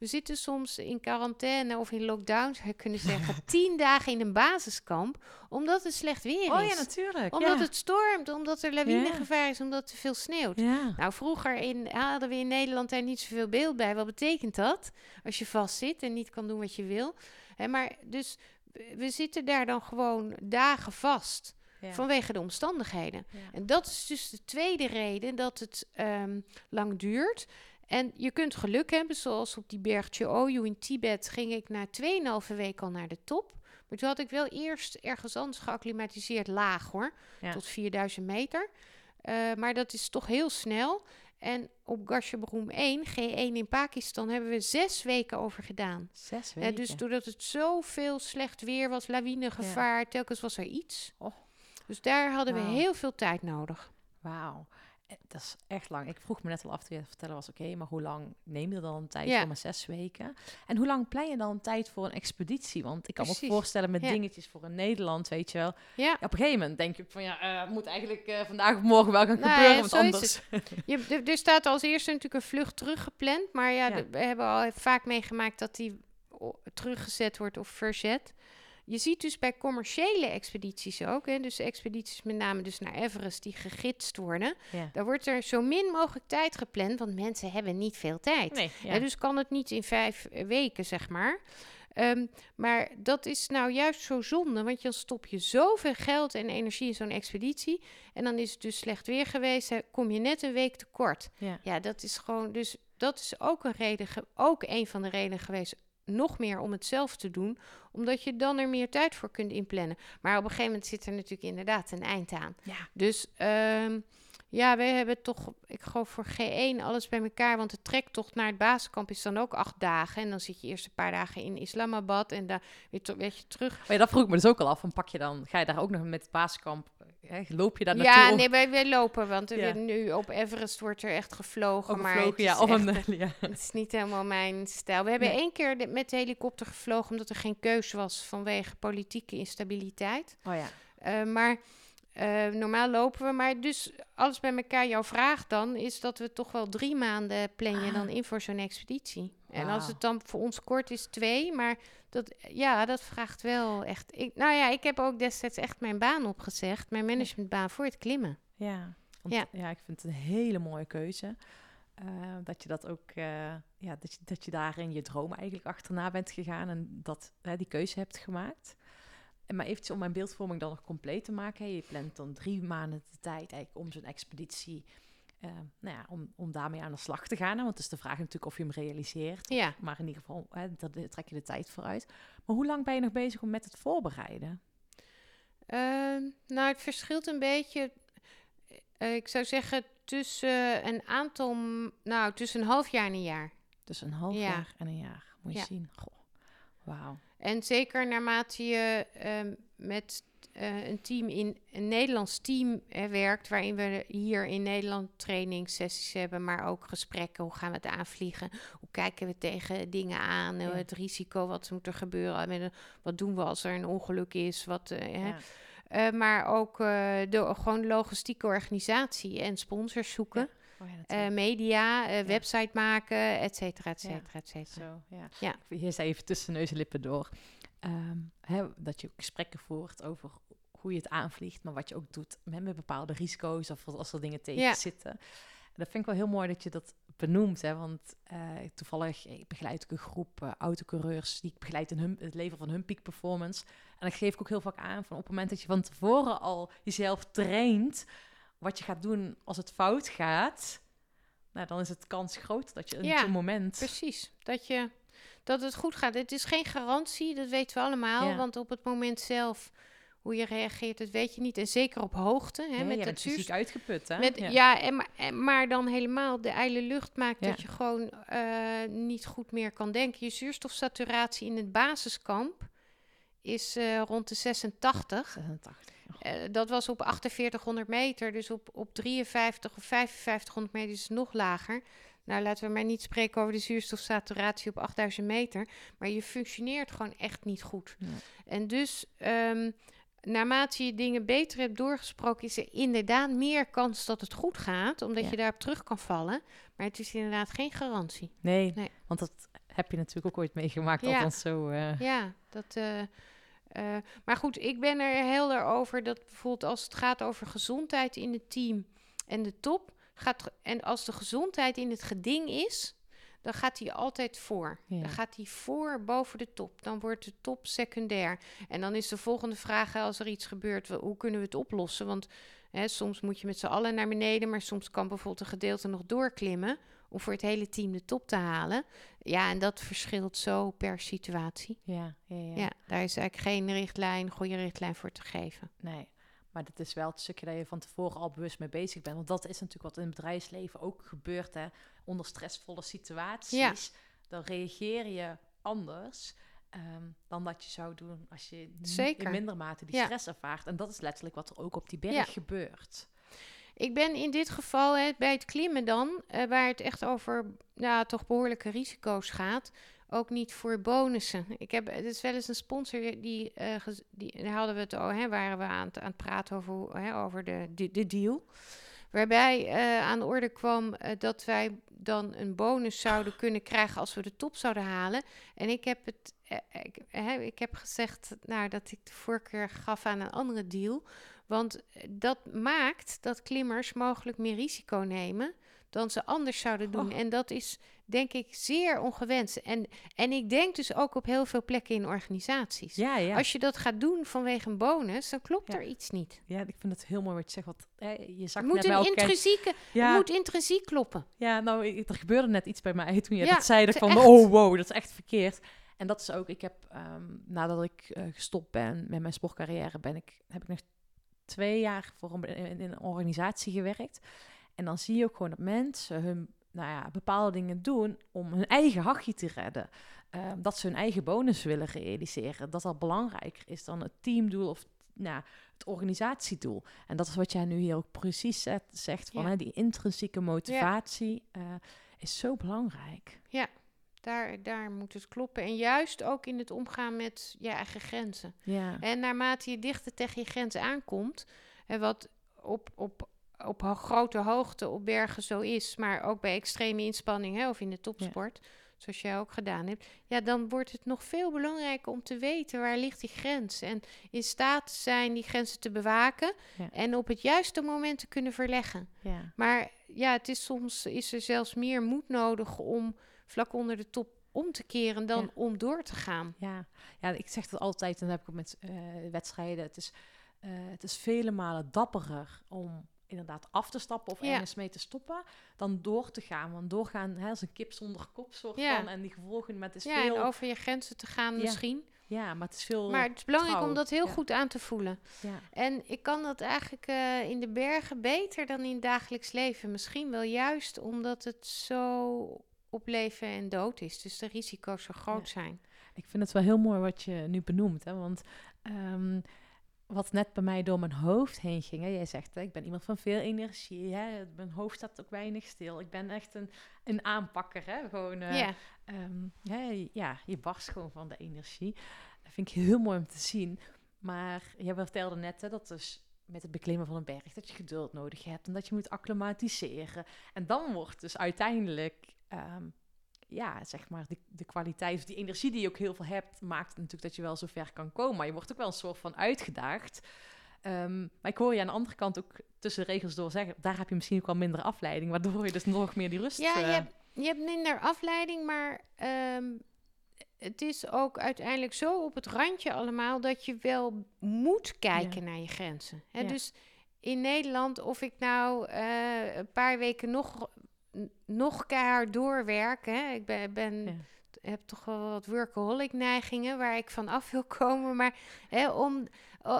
We zitten soms in quarantaine of in lockdown, zou je kunnen zeggen, tien dagen in een basiskamp, omdat het slecht weer Oh is. ja, natuurlijk. Omdat ja. het stormt, omdat er lawinegevaar is, omdat er veel sneeuwt. Ja. Nou, vroeger in, hadden we in Nederland daar niet zoveel beeld bij. Wat betekent dat? Als je vastzit en niet kan doen wat je wil. Hè, maar dus we- zitten daar dan gewoon dagen vast Ja. vanwege de omstandigheden. Ja. En dat is dus de tweede reden dat het ehm, lang duurt. En je kunt geluk hebben, zoals op die berg Oyu in Tibet ging ik na 2,5 week al naar de top. Maar toen had ik wel eerst ergens anders geacclimatiseerd laag hoor, Ja. tot 4000 meter. Eh, maar dat is toch heel snel. En op Gasherbrum 1, G1 in Pakistan, hebben we zes weken over gedaan. Zes Hè, weken. dus doordat het zoveel slecht weer was, lawinegevaar, telkens was er iets. Oh. Dus daar hadden we heel veel tijd nodig. Wauw. Eh, Dat is echt lang. Ik vroeg me net al af het vertellen was, oké, maar hoe lang neem je dan een tijd Ja. voor? Maar zes weken. En hoe lang plan je dan een tijd voor een expeditie? Want ik kan me Precies. ook voorstellen met Ja. dingetjes voor in Nederland, weet je wel. Ja, Ja, op een gegeven moment denk je van, ja, het moet eigenlijk eh, vandaag of morgen wel gaan Nou gebeuren, want anders... je, er- staat als eerste natuurlijk een vlucht teruggepland. Maar ja, we hebben al vaak meegemaakt dat die teruggezet wordt of verzet. Je ziet dus bij commerciële expedities ook, hè, dus expedities met name dus naar Everest die gegidst worden. Ja. Daar wordt er zo min mogelijk tijd gepland, want mensen hebben niet veel tijd. Nee, ja. Hè, dus kan het niet in vijf eh, weken, zeg maar. Ehm, maar dat is nou juist zo zonde, want dan stop je zoveel geld en energie in zo'n expeditie. En dan is het dus slecht weer geweest, hè, kom je net een week tekort. Ja. Ja, dat is gewoon, dus dat is ook een reden, ook een van de redenen geweest, nog meer om het zelf te doen, omdat je dan er meer tijd voor kunt inplannen. Maar op een gegeven moment zit er natuurlijk inderdaad een eind aan. Ja. Dus ehm, ja, we hebben toch, ik geloof voor G1 alles bij elkaar, want de trektocht naar het basiskamp is dan ook acht dagen. En dan zit je eerst een paar dagen in Islamabad en dan weer, je, terug. Maar ja, dat vroeg ik me dus ook al af. Van pak je dan, ga je daar ook nog met het basiskamp, hè, loop je daar naartoe? Ja, nee, wij, wij lopen, want Ja. nu op Everest wordt er echt gevlogen. ook maar gevlogen, ja. is Of echt, een, ja. Het is niet helemaal mijn stijl. We hebben Nee. één keer met de helikopter gevlogen omdat er geen keus was vanwege politieke instabiliteit. Oh ja. Eh, maar eh, normaal lopen we. Maar dus alles bij elkaar, jouw vraag dan, is dat we toch wel drie maanden plan je dan in voor zo'n expeditie. En als het dan voor ons kort is, twee. Maar dat, ja, dat vraagt wel echt. Ik, nou ja, ik heb ook destijds echt mijn baan opgezegd, mijn managementbaan voor het klimmen. Ja. Want, Ja. ja. ik vind het een hele mooie keuze. Eh, dat je dat ook, eh, ja, dat je, dat je daarin je droom eigenlijk achterna bent gegaan en dat hè, die keuze hebt gemaakt. En maar eventjes om mijn beeldvorming dan nog compleet te maken. hè, Je plant dan drie maanden de tijd eigenlijk om zo'n expeditie, eh, nou ja, om, om daarmee aan de slag te gaan. hè, Want het is de vraag natuurlijk of je hem realiseert. Ja. Maar in ieder geval, hè, daar trek je de tijd voor uit. Maar hoe lang ben je nog bezig om met het voorbereiden? Ehm, nou, het verschilt een beetje. Eh, ik zou zeggen tussen een aantal, nou, tussen een half jaar en een jaar. Dus een half Ja. jaar en een jaar. Moet je Ja. zien. Goh. Wauw. En zeker naarmate je ehm, met eh, een team in een Nederlands team eh, werkt, waarin we hier in Nederland trainingssessies hebben, maar ook gesprekken. Hoe gaan we het aanvliegen? Hoe kijken we tegen dingen aan? Ja. Het risico, wat moet er gebeuren? Met een- Wat doen we als er een ongeluk is? Wat, eh, hè? Ja. Eh, maar ook de gewoon logistieke organisatie en sponsors zoeken. Oh ja, media, website maken, et cetera, et Ja. cetera, et cetera. Zo, ja. Ja. Hier zei even tussen neus en lippen door. Ehm, hè, dat je gesprekken voert over hoe je het aanvliegt, maar wat je ook doet met, met bepaalde risico's of als er dingen tegen Ja. zitten. En dat vind ik wel heel mooi dat je dat benoemt, hè, want eh, toevallig ik begeleid ik een groep eh, autocoureurs die ik begeleid in hun, het leven van hun peak performance. En dan geef ik ook heel vaak aan van op het moment dat je van tevoren al jezelf traint, wat je gaat doen als het fout gaat, nou, dan is het kans groot dat je in Ja, zo'n moment... Precies, dat, je, dat het goed gaat. Het is geen garantie, dat weten we allemaal. Ja. Want op het moment zelf, hoe je reageert, dat weet je niet. En zeker op hoogte, hè, Nee, met dat fysiek uitgeput, hè? Met, ja, en, maar, en, maar dan helemaal de ijle lucht maakt Ja. dat je gewoon eh, niet goed meer kan denken. Je zuurstofsaturatie in het basiskamp is eh, rond de 86. 86. Eh, dat was op 4800 meter, dus op, op 53 of 5500 meter is het nog lager. Nou, laten we maar niet spreken over de zuurstofsaturatie op 8000 meter. Maar je functioneert gewoon echt niet goed. En dus, ehm, naarmate je dingen beter hebt doorgesproken, is er inderdaad meer kans dat het goed gaat, omdat Ja. je daarop terug kan vallen. Maar het is inderdaad geen garantie. Nee, Nee. want dat heb je natuurlijk ook ooit meegemaakt. Ja. Althans zo... eh, Ja, dat. eh, eh, maar goed, ik ben er helder over dat bijvoorbeeld als het gaat over gezondheid in het team en de top, gaat, en als de gezondheid in het geding is, dan gaat hij altijd voor. Ja. Dan gaat hij voor boven de top. Dan wordt de top secundair. En dan is de volgende vraag, als er iets gebeurt, hoe kunnen we het oplossen? Want hè, soms moet je met z'n allen naar beneden, maar soms kan bijvoorbeeld een gedeelte nog doorklimmen om voor het hele team de top te halen. Ja, en dat verschilt zo per situatie. ja, ja, ja. Ja. daar is eigenlijk geen richtlijn, goede richtlijn voor te geven. Nee, maar dat is wel het stukje dat je van tevoren al bewust mee bezig bent. Want dat is natuurlijk wat in het bedrijfsleven ook gebeurt. Hè? Onder stressvolle situaties, dan reageer je anders ehm, dan dat je zou doen als je Zeker. in minder mate die Ja. stress ervaart. En dat is letterlijk wat er ook op die berg Ja. gebeurt. Ik ben in dit geval hè, bij het klimmen dan, eh, waar het echt over ja, toch behoorlijke risico's gaat, ook niet voor bonussen. Ik heb, het is wel eens een sponsor die, eh, die daar hadden we het over, hè, waren we aan het, aan het praten over, hè, over de, de, de deal. Waarbij eh, aan de orde kwam eh, dat wij dan een bonus zouden kunnen krijgen als we de top zouden halen. En ik heb het, ik, hè, ik heb gezegd nou, dat ik de voorkeur gaf aan een andere deal. Want dat maakt dat klimmers mogelijk meer risico nemen dan ze anders zouden doen. Oh. En dat is denk ik, zeer ongewenst. En, en ik denk dus ook op heel veel plekken in organisaties. Ja, ja. Als je dat gaat doen vanwege een bonus, dan klopt Ja. er iets niet. ja, ik vind het heel mooi wat je zegt. Want, eh, je zag Het moet een intrinsieke, Ja, het moet intrinsiek kloppen. ja, nou, ik- er gebeurde net iets bij mij toen je dat zei. Dat van, echt- oh wow, dat is echt verkeerd. En dat is ook, ik heb, ehm, nadat ik eh, gestopt ben met mijn sportcarrière, ben ik, heb ik nog twee jaar voor een, in, in een organisatie gewerkt. En dan zie je ook gewoon dat mensen hun nou ja, bepaalde dingen doen om hun eigen hachje te redden. Ehm, dat ze hun eigen bonus willen realiseren. Dat dat belangrijker is dan het teamdoel of nou, het organisatiedoel. En dat is wat jij nu hier ook precies zet- zegt. Van, Ja. hè, die intrinsieke motivatie eh, is zo belangrijk. Daar, daar moet het kloppen. En juist ook in het omgaan met je eigen grenzen. Ja, En naarmate je dichter tegen je grens aankomt, en wat op, op, op ho- grote hoogte op bergen zo is, maar ook bij extreme inspanning hè, of in de topsport, zoals jij ook gedaan hebt, ja, dan wordt het nog veel belangrijker om te weten waar ligt die grens en in staat te zijn die grenzen te bewaken Ja. en op het juiste moment te kunnen verleggen. ja. Maar ja, het is soms is er zelfs meer moed nodig om vlak onder de top om te keren dan Ja. om door te gaan. Ja. ja, ik zeg dat altijd en dat heb ik ook met eh, wedstrijden. Het is, eh, het is vele malen dapperer om inderdaad af te stappen of ergens mee te stoppen, dan door te gaan. Want doorgaan hè, als een kip zonder kop soort Ja. van en die gevolgen met is Ja, veel... en over je grenzen te gaan misschien. Ja, maar het is veel... Maar het is belangrijk trouw. om dat heel Ja. goed aan te voelen. ja. En ik kan dat eigenlijk eh, in de bergen beter dan in het dagelijks leven. Misschien wel juist omdat het zo op leven en dood is. Dus de risico's zo groot zijn. Ik vind het wel heel mooi wat je nu benoemt. Hè? Want ehm, wat net bij mij door mijn hoofd heen ging. Hè? Jij zegt, hè, ik ben iemand van veel energie. Hè? Mijn hoofd staat ook weinig stil. Ik ben echt een, een aanpakker. Hè? Gewoon, eh, ja, ehm, hè, ja, je barst gewoon van de energie. Dat vind ik heel mooi om te zien. Maar je vertelde net hè, dat dus met het beklimmen van een berg... dat je geduld nodig hebt en dat je moet acclimatiseren. En dan wordt dus uiteindelijk... ehm, ja, zeg maar, de, de kwaliteit, of die energie die je ook heel veel hebt, maakt natuurlijk dat je wel zo ver kan komen. Maar je wordt ook wel een soort van uitgedaagd. Ehm, maar ik hoor je aan de andere kant ook tussen de regels door zeggen, daar heb je misschien ook wel minder afleiding, waardoor je dus nog meer die rust... ja je, eh, hebt, je hebt minder afleiding, maar ehm, het is ook uiteindelijk zo op het randje allemaal dat je wel moet kijken naar je grenzen. Hè? Ja. Dus in Nederland, of ik nou eh, een paar weken nog, nog keihard doorwerk, hè? ik ben, ben Ja. heb toch wel wat workaholic neigingen waar ik van af wil komen, maar hè, om,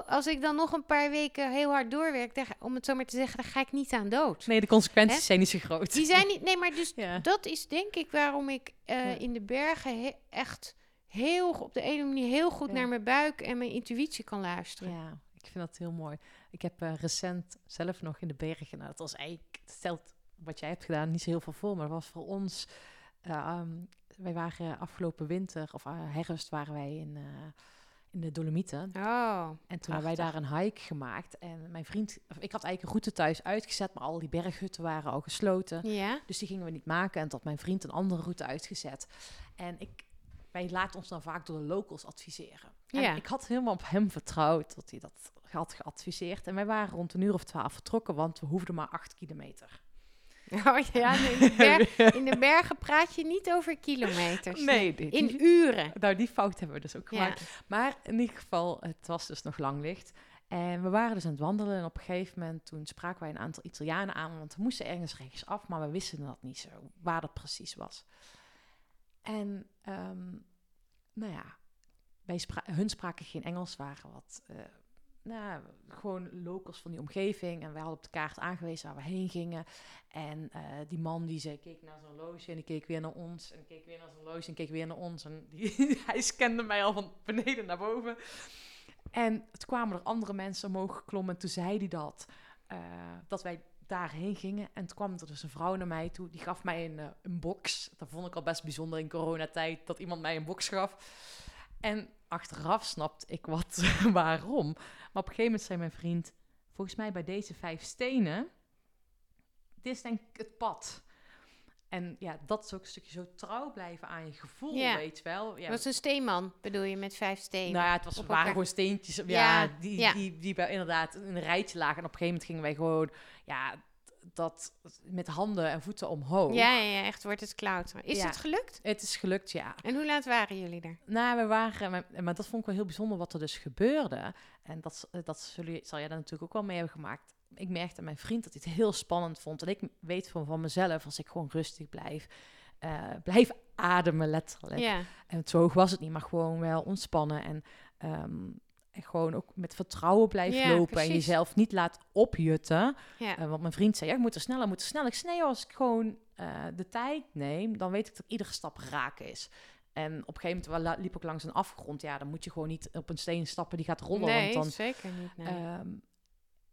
als ik dan nog een paar weken heel hard doorwerk, daar, om het zo maar te zeggen, dan ga ik niet aan dood. Nee, de consequenties Hè? zijn niet zo groot. Die zijn niet, nee, maar dus Ja. dat is denk ik waarom ik eh, Ja. in de bergen he- echt heel op de ene manier heel goed naar mijn buik en mijn intuïtie kan luisteren. Ja, ik vind dat heel mooi. Ik heb eh, recent zelf nog in de bergen, nou, dat was eigenlijk, stelt wat jij hebt gedaan niet zo heel veel voor, maar was voor ons, eh, ehm, wij waren afgelopen winter, of eh, herfst waren wij in, eh, in de Dolomieten. Oh, En toen hebben wij daar een hike gemaakt. En mijn vriend, ik had eigenlijk een route thuis uitgezet, maar al die berghutten waren al gesloten. ja. Dus die gingen we niet maken. En tot mijn vriend een andere route uitgezet. En ik, wij laten ons dan vaak door de locals adviseren. En Ja. ik had helemaal op hem vertrouwd dat hij dat had geadviseerd. En wij waren rond een uur of twaalf vertrokken, want we hoefden maar acht kilometer. Oh ja, in, de ber- in de bergen praat je niet over kilometers. Nee, In die- uren. nou die fout hebben we dus ook Ja. gemaakt. Maar in ieder geval, het was dus nog lang licht. En we waren dus aan het wandelen en op een gegeven moment toen spraken wij een aantal Italianen aan, want we moesten ergens rechts af, maar we wisten dat niet zo, waar dat precies was. En ehm, nou ja, wij spra- hun spraken geen Engels, waren wat, eh, nou, gewoon locals van die omgeving. En wij hadden op de kaart aangewezen waar we heen gingen. En eh, die man die zei, keek naar zijn horloge en die keek weer naar ons. En keek weer naar zijn horloge en keek weer naar ons. En die, hij scande mij al van beneden naar boven. En toen kwamen er andere mensen omhoog geklommen. En toen zei hij dat, eh, dat wij daarheen gingen. En toen kwam er dus een vrouw naar mij toe. Die gaf mij een, eh, een box. Dat vond ik al best bijzonder in coronatijd, dat iemand mij een box gaf. En achteraf snapte ik wat waarom. Maar op een gegeven moment zei mijn vriend... Volgens mij bij deze vijf stenen... Dit is denk ik het pad. En ja, dat is ook een stukje zo trouw blijven aan je gevoel, Ja. weet je wel. Ja, was een steenman, bedoel je, met vijf stenen. nou ja, het was, waren elkaar. gewoon steentjes ja, Ja, die. Die, die bij inderdaad in een rijtje lagen. En op een gegeven moment gingen wij gewoon ja, dat met handen en voeten omhoog. Ja, ja, echt wordt het klauteren. Is Ja. het gelukt? Het is gelukt, ja. En hoe laat waren jullie er? Nou, we waren, maar, maar dat vond ik wel heel bijzonder wat er dus gebeurde. En dat, dat zullen, zal jij daar natuurlijk ook wel mee hebben gemaakt. Ik merkte mijn vriend dat hij het heel spannend vond. En ik weet van, van mezelf, als ik gewoon rustig blijf, eh, blijf ademen letterlijk. Ja, En zo hoog was het niet, maar gewoon wel ontspannen. En, ehm, en gewoon ook met vertrouwen blijven Ja, lopen. En jezelf niet laat opjutten. ja. Eh, want mijn vriend zei, ja, ik moet er sneller, ik moet er sneller. Ik zei, nee, als ik gewoon eh, de tijd neem, dan weet ik dat iedere stap raak is. En op een gegeven moment liep ik langs een afgrond. Ja, dan moet je gewoon niet op een steen stappen die gaat rollen. nee, want dan, zeker niet. Nee. Ehm,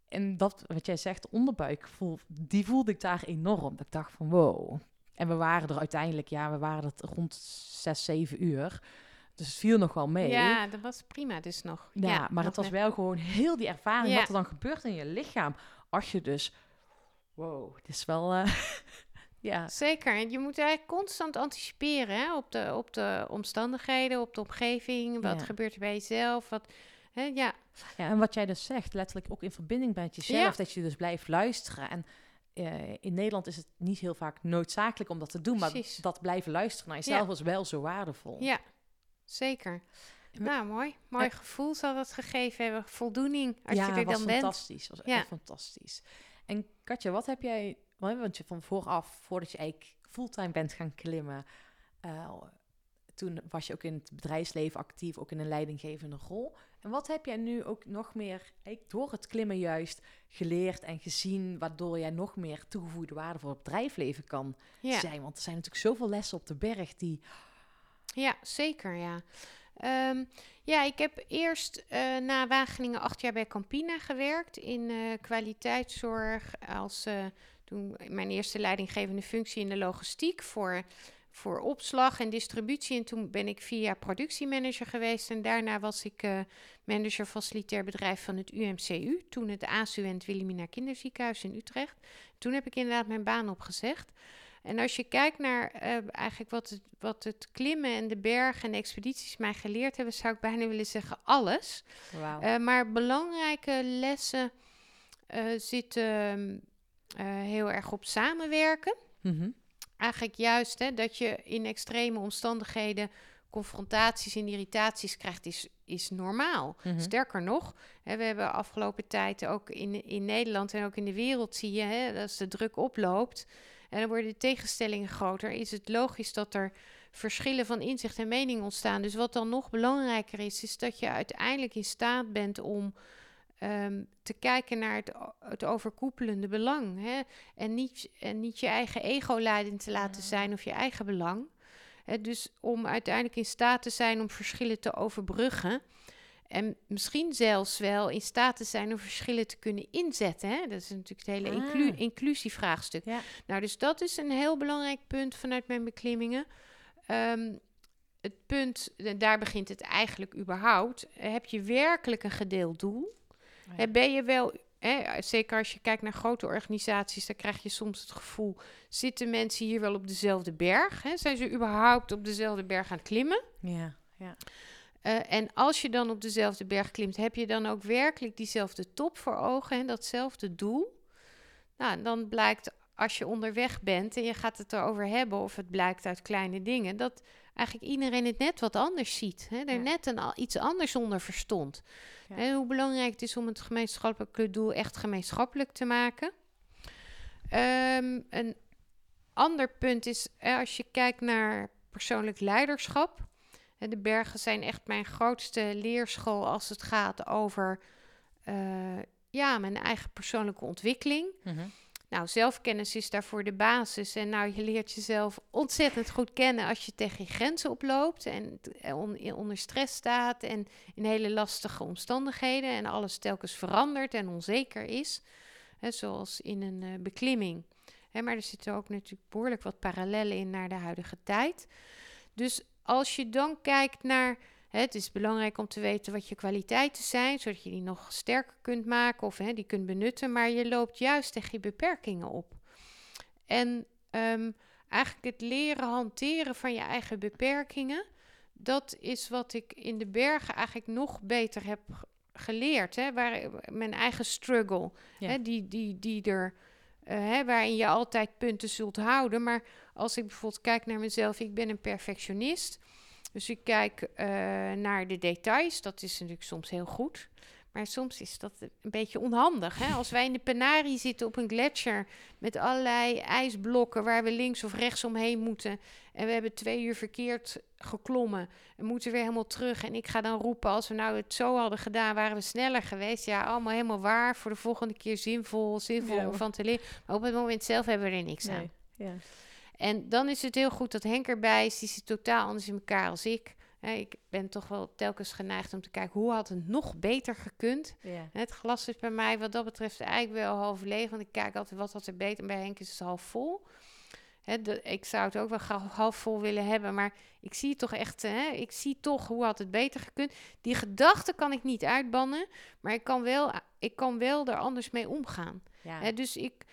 en dat, wat jij zegt, de onderbuikgevoel, die voelde ik daar enorm. Dat ik dacht van, wow. En we waren er uiteindelijk, ja, we waren er rond zes, zeven uur. Dus het viel nog wel mee. ja, dat was prima dus nog. Ja, maar nog het was net. wel gewoon heel die ervaring Ja. wat er dan gebeurt in je lichaam. Als je dus, wow, het is wel, eh, ja, Zeker. En je moet eigenlijk constant anticiperen hè, op, de, op de omstandigheden, op de omgeving. Wat Ja. gebeurt er bij jezelf? Wat, hè, ja, ja. En wat jij dus zegt, letterlijk ook in verbinding bent jezelf, dat je dus blijft luisteren. En eh, in Nederland is het niet heel vaak noodzakelijk om dat te doen, Precies. maar dat blijven luisteren naar jezelf is wel zo waardevol. ja, zeker. Nou, mooi. Mooi Ja. gevoel zal dat gegeven hebben. Voldoening als ja, je er dan bent. fantastisch. Was Ja. echt fantastisch. En Katja, wat heb jij, want je van vooraf, voordat je eigenlijk fulltime bent gaan klimmen, eh, toen was je ook in het bedrijfsleven actief, ook in een leidinggevende rol. En wat heb jij nu ook nog meer, door het klimmen juist, geleerd en gezien, waardoor jij nog meer toegevoegde waarde voor het bedrijfsleven kan Ja. zijn? Want er zijn natuurlijk zoveel lessen op de berg die... Ja, zeker, ja. Ehm, ja, ik heb eerst eh, na Wageningen acht jaar bij Campina gewerkt in eh, kwaliteitszorg. Als eh, toen mijn eerste leidinggevende functie in de logistiek voor, voor opslag en distributie. En toen ben ik jaar productiemanager geweest. En daarna was ik manager facilitair bedrijf van het UMCU. Toen het ASU en het Wilhelmina Kinderziekenhuis in Utrecht. Toen heb ik inderdaad mijn baan opgezegd. En als je kijkt naar eh, eigenlijk wat het, wat het klimmen en de bergen en de expedities mij geleerd hebben, zou ik bijna willen zeggen alles. Eh, maar belangrijke lessen eh, zitten eh, heel erg op samenwerken. Mhm. Eigenlijk juist hè, dat je in extreme omstandigheden confrontaties en irritaties krijgt, is, is normaal. Mhm. Sterker nog, hè, we hebben afgelopen tijd ook in, in Nederland en ook in de wereld zie je, hè, als de druk oploopt en dan worden de tegenstellingen groter, is het logisch dat er verschillen van inzicht en mening ontstaan. Dus wat dan nog belangrijker is, is dat je uiteindelijk in staat bent om ehm, te kijken naar het, het overkoepelende belang. Hè? En, niet, en niet je eigen ego leidend te laten zijn of je eigen belang. Hè, dus om uiteindelijk in staat te zijn om verschillen te overbruggen. En misschien zelfs wel in staat te zijn om verschillen te kunnen inzetten. Hè? Dat is natuurlijk het hele inclu- Ah. inclusievraagstuk. Ja. Nou, dus dat is een heel belangrijk punt vanuit mijn beklimmingen. Ehm, het punt, daar begint het eigenlijk überhaupt. Heb je werkelijk een gedeeld doel? Ja. Ben je wel, hè, zeker als je kijkt naar grote organisaties, dan krijg je soms het gevoel: zitten mensen hier wel op dezelfde berg? Hè? Zijn ze überhaupt op dezelfde berg aan het klimmen? Ja, ja. Eh, en als je dan op dezelfde berg klimt, heb je dan ook werkelijk diezelfde top voor ogen en datzelfde doel? Nou, dan blijkt als je onderweg bent en je gaat het erover hebben, of het blijkt uit kleine dingen, dat eigenlijk iedereen het net wat anders ziet. Hè? Er Ja. net een, al- iets anders onder verstond. Ja. En hoe belangrijk het is om het gemeenschappelijke doel echt gemeenschappelijk te maken. Ehm, een ander punt is, eh, als je kijkt naar persoonlijk leiderschap. De bergen zijn echt mijn grootste leerschool als het gaat over eh, ja, mijn eigen persoonlijke ontwikkeling. Mhm. Nou, zelfkennis is daarvoor de basis. En nou, je leert jezelf ontzettend goed kennen als je tegen je grenzen oploopt en eh, on- onder stress staat en in hele lastige omstandigheden en alles telkens verandert en onzeker is. Hè, zoals in een eh, beklimming. Hè, maar er zitten ook natuurlijk behoorlijk wat parallellen in naar de huidige tijd. Dus als je dan kijkt naar. Hè, het is belangrijk om te weten wat je kwaliteiten zijn, zodat je die nog sterker kunt maken of hè, die kunt benutten. Maar je loopt juist tegen je beperkingen op. En ehm, eigenlijk het leren hanteren van je eigen beperkingen, dat is wat ik in de bergen eigenlijk nog beter heb geleerd. Hè, waar, mijn eigen struggle, Ja. hè, die, die, die er eh, hè, waarin je altijd punten zult houden. Maar als ik bijvoorbeeld kijk naar mezelf, ik ben een perfectionist. Dus ik kijk eh, naar de details. Dat is natuurlijk soms heel goed. Maar soms is dat een beetje onhandig. Hè? Als wij in de Penarie zitten op een gletsjer met allerlei ijsblokken waar we links of rechts omheen moeten. En we hebben twee uur verkeerd geklommen en moeten weer helemaal terug. En ik ga dan roepen, als we nou het zo hadden gedaan, waren we sneller geweest. Ja, allemaal helemaal waar. Voor de volgende keer zinvol, zinvol Ja. om van te leren. Maar op het moment zelf hebben we er niks aan. Ja. En dan is het heel goed dat Henk erbij is. Die zit totaal anders in elkaar als ik. Ik ben toch wel telkens geneigd om te kijken hoe had het nog beter gekund. Ja. Het glas is bij mij wat dat betreft eigenlijk wel half leeg. Want ik kijk altijd wat had er beter. Bij Henk is het half vol. De- ik zou het ook wel half vol willen hebben. Maar ik zie toch echt, ik zie toch hoe had het beter gekund. Die gedachte kan ik niet uitbannen. Maar ik kan wel, ik kan wel er anders mee omgaan. Ja. Dus ik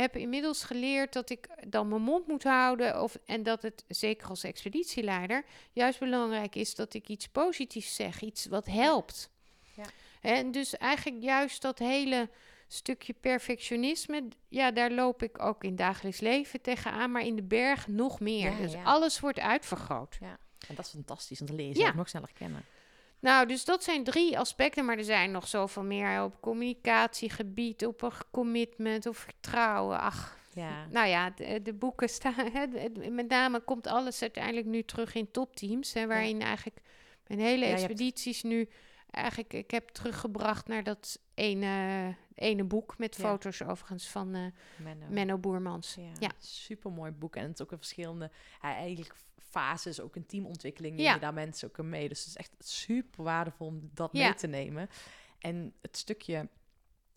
heb inmiddels geleerd dat ik dan mijn mond moet houden. Of, en dat het, zeker als expeditieleider, juist belangrijk is dat ik iets positiefs zeg. Iets wat helpt. Ja. En dus eigenlijk juist dat hele stukje perfectionisme, ja, daar loop ik ook in dagelijks leven tegenaan. Maar in de berg nog meer. Ja, dus ja. alles wordt uitvergroot. En dat is fantastisch, want dan leer je Ja. nog sneller kennen. Nou, dus dat zijn drie aspecten, maar er zijn nog zoveel meer op communicatiegebied, op een commitment, op vertrouwen. Ach, Ja. nou ja, de, de boeken staan. Hè, met name komt alles uiteindelijk nu terug in topteams. Hè, waarin eigenlijk mijn hele Ja, je hebt- expedities nu. Eigenlijk, ik heb teruggebracht naar dat ene, ene boek. Met Ja. foto's overigens van eh, Menno. Menno Boermans. Ja, Ja. super mooi boek. En het is ook in verschillende ja, eigenlijk fases, ook een teamontwikkeling. Ja. Ja. Je daar mensen ook mee. Dus het is echt super waardevol om dat mee te nemen. En het stukje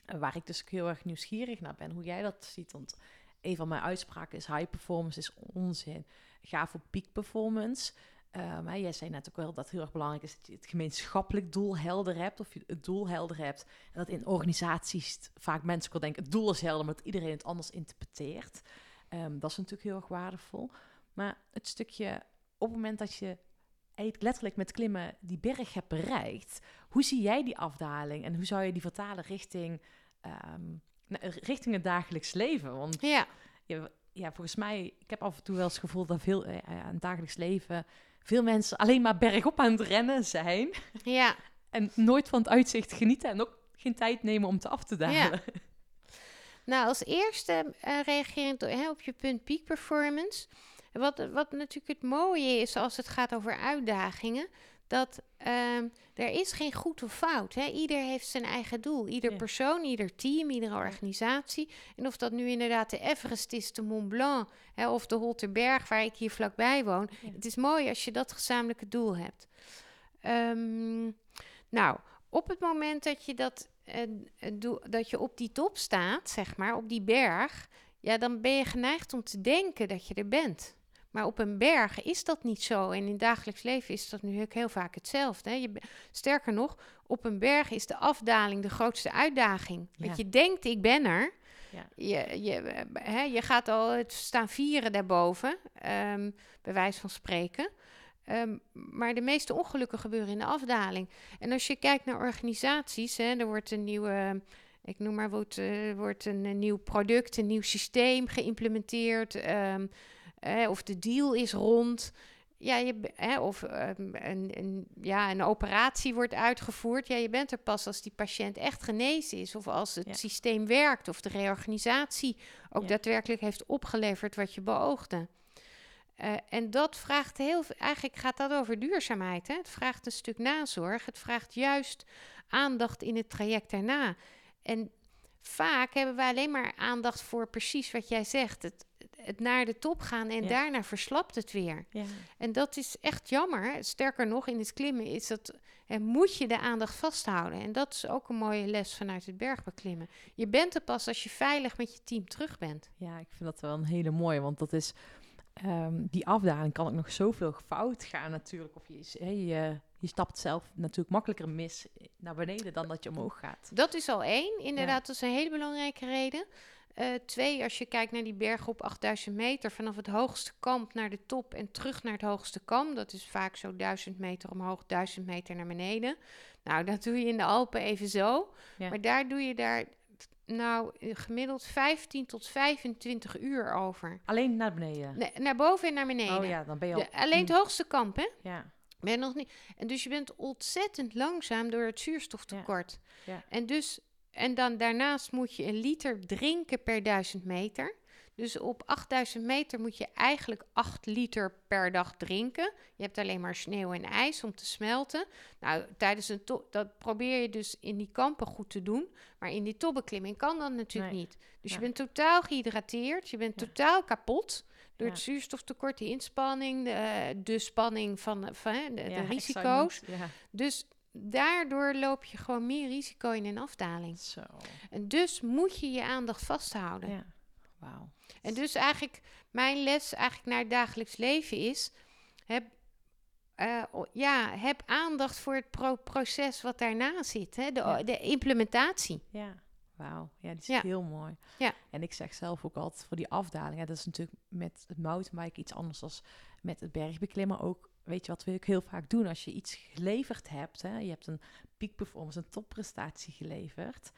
waar ik dus ook heel erg nieuwsgierig naar ben, hoe jij dat ziet. Want een van mijn uitspraken is: high performance is onzin. Ga voor peak performance. Hè, jij zei net ook wel dat het heel erg belangrijk is dat je het gemeenschappelijk doel helder hebt. Of je het doel helder hebt. En dat in organisaties vaak mensen wel denken: het doel is helder, maar dat iedereen het anders interpreteert. Ehm, dat is natuurlijk heel erg waardevol. Maar het stukje op het moment dat je letterlijk met klimmen die berg hebt bereikt, hoe zie jij die afdaling en hoe zou je die vertalen richting, ehm, nou, richting het dagelijks leven? Want Ja, je, ja, volgens mij, ik heb af en toe wel eens het gevoel dat veel eh, aan het dagelijks leven veel mensen alleen maar bergop aan het rennen zijn ja. en nooit van het uitzicht genieten en ook geen tijd nemen om te af te dalen. Nou, als eerste eh reagerend hè, op je punt peak performance. Wat, wat natuurlijk het mooie is als het gaat over uitdagingen, dat ehm, er is geen goed of fout. Hè? Ieder heeft zijn eigen doel. Ieder Ja. persoon, ieder team, iedere organisatie. En of dat nu inderdaad de Everest is, de Mont Blanc hè, of de Holterberg, waar ik hier vlakbij woon. Ja. Het is mooi als je dat gezamenlijke doel hebt. Ehm, nou, op het moment dat je dat, doe- dat je op die top staat, zeg maar, op die berg, ja, dan ben je geneigd om te denken dat je er bent. Maar op een berg is dat niet zo. En in het dagelijks leven is dat nu ook heel vaak hetzelfde. Hè? Je, sterker nog, op een berg is de afdaling de grootste uitdaging. Ja. Want je denkt, ik ben er. Ja. Je, je, hè, je gaat al het staan vieren daarboven, ehm, bij wijze van spreken. Ehm, maar de meeste ongelukken gebeuren in de afdaling. En als je kijkt naar organisaties, hè, er wordt een nieuwe, ik noem maar wat, eh, wordt een, een nieuw product, een nieuw systeem geïmplementeerd, ehm, eh, of de deal is rond. Ja, je, of ehm, een, een, ja, een operatie wordt uitgevoerd. Ja, je bent er pas als die patiënt echt genezen is. Of als het Ja. systeem werkt. Of de reorganisatie ook Ja. daadwerkelijk heeft opgeleverd wat je beoogde. Eh, en dat vraagt heel veel. Eigenlijk gaat dat over duurzaamheid. Hè? Het vraagt een stuk nazorg. Het vraagt juist aandacht in het traject daarna. En vaak hebben wij alleen maar aandacht voor precies wat jij zegt. Het, het naar de top gaan en Ja. daarna verslapt het weer. Ja. En dat is echt jammer. Sterker nog, in het klimmen is dat, en moet je de aandacht vasthouden. En dat is ook een mooie les vanuit het bergbeklimmen. Je bent er pas als je veilig met je team terug bent. Ja, ik vind dat wel een hele mooie, want dat is ehm, die afdaling kan ook nog zoveel fout gaan natuurlijk. Of je, hè, je, je stapt zelf natuurlijk makkelijker mis naar beneden dan dat je omhoog gaat. Dat is al één. Inderdaad, dat is een hele belangrijke reden. Eh, twee, als je kijkt naar die berg op 8000 meter, vanaf het hoogste kamp naar de top en terug naar het hoogste kamp. Dat is vaak zo 1000 meter omhoog, 1000 meter naar beneden. Nou, dat doe je in de Alpen even zo. Ja. Maar daar doe je daar nou gemiddeld 15 tot 25 uur over. Alleen naar beneden. Nee, naar boven en naar beneden. Oh ja, dan ben je al... De- alleen het hoogste kamp, hè? Ja, Ben nog niet. En dus je bent ontzettend langzaam door het zuurstoftekort. ja. En dus en dan daarnaast moet je een liter drinken per duizend meter. Dus op 8000 meter moet je eigenlijk 8 liter per dag drinken. Je hebt alleen maar sneeuw en ijs om te smelten. Nou, tijdens een to- dat probeer je dus in die kampen goed te doen. Maar in die topbeklimming kan dat natuurlijk Nee. niet. Dus je bent totaal gehydrateerd. Je bent Ja. totaal kapot. Door Ja. het zuurstoftekort, de inspanning, de, eh, de spanning van, van de, risico's. Dus daardoor loop je gewoon meer risico in een afdaling. zo. En dus moet je je aandacht vasthouden. Ja, wauw. En dus eigenlijk, mijn les eigenlijk naar het dagelijks leven is... Heb, eh, ja, heb aandacht voor het pro- proces wat daarna zit. Hè? De, Ja. de implementatie. Ja, wauw. Ja, die is Ja. heel mooi. Ja. En ik zeg zelf ook altijd voor die afdaling. Ja, dat is natuurlijk met het mountainbike iets anders dan met het bergbeklimmen ook. Weet je wat wil ik heel vaak doen als je iets geleverd hebt. Hè? Je hebt een peak performance, een topprestatie geleverd.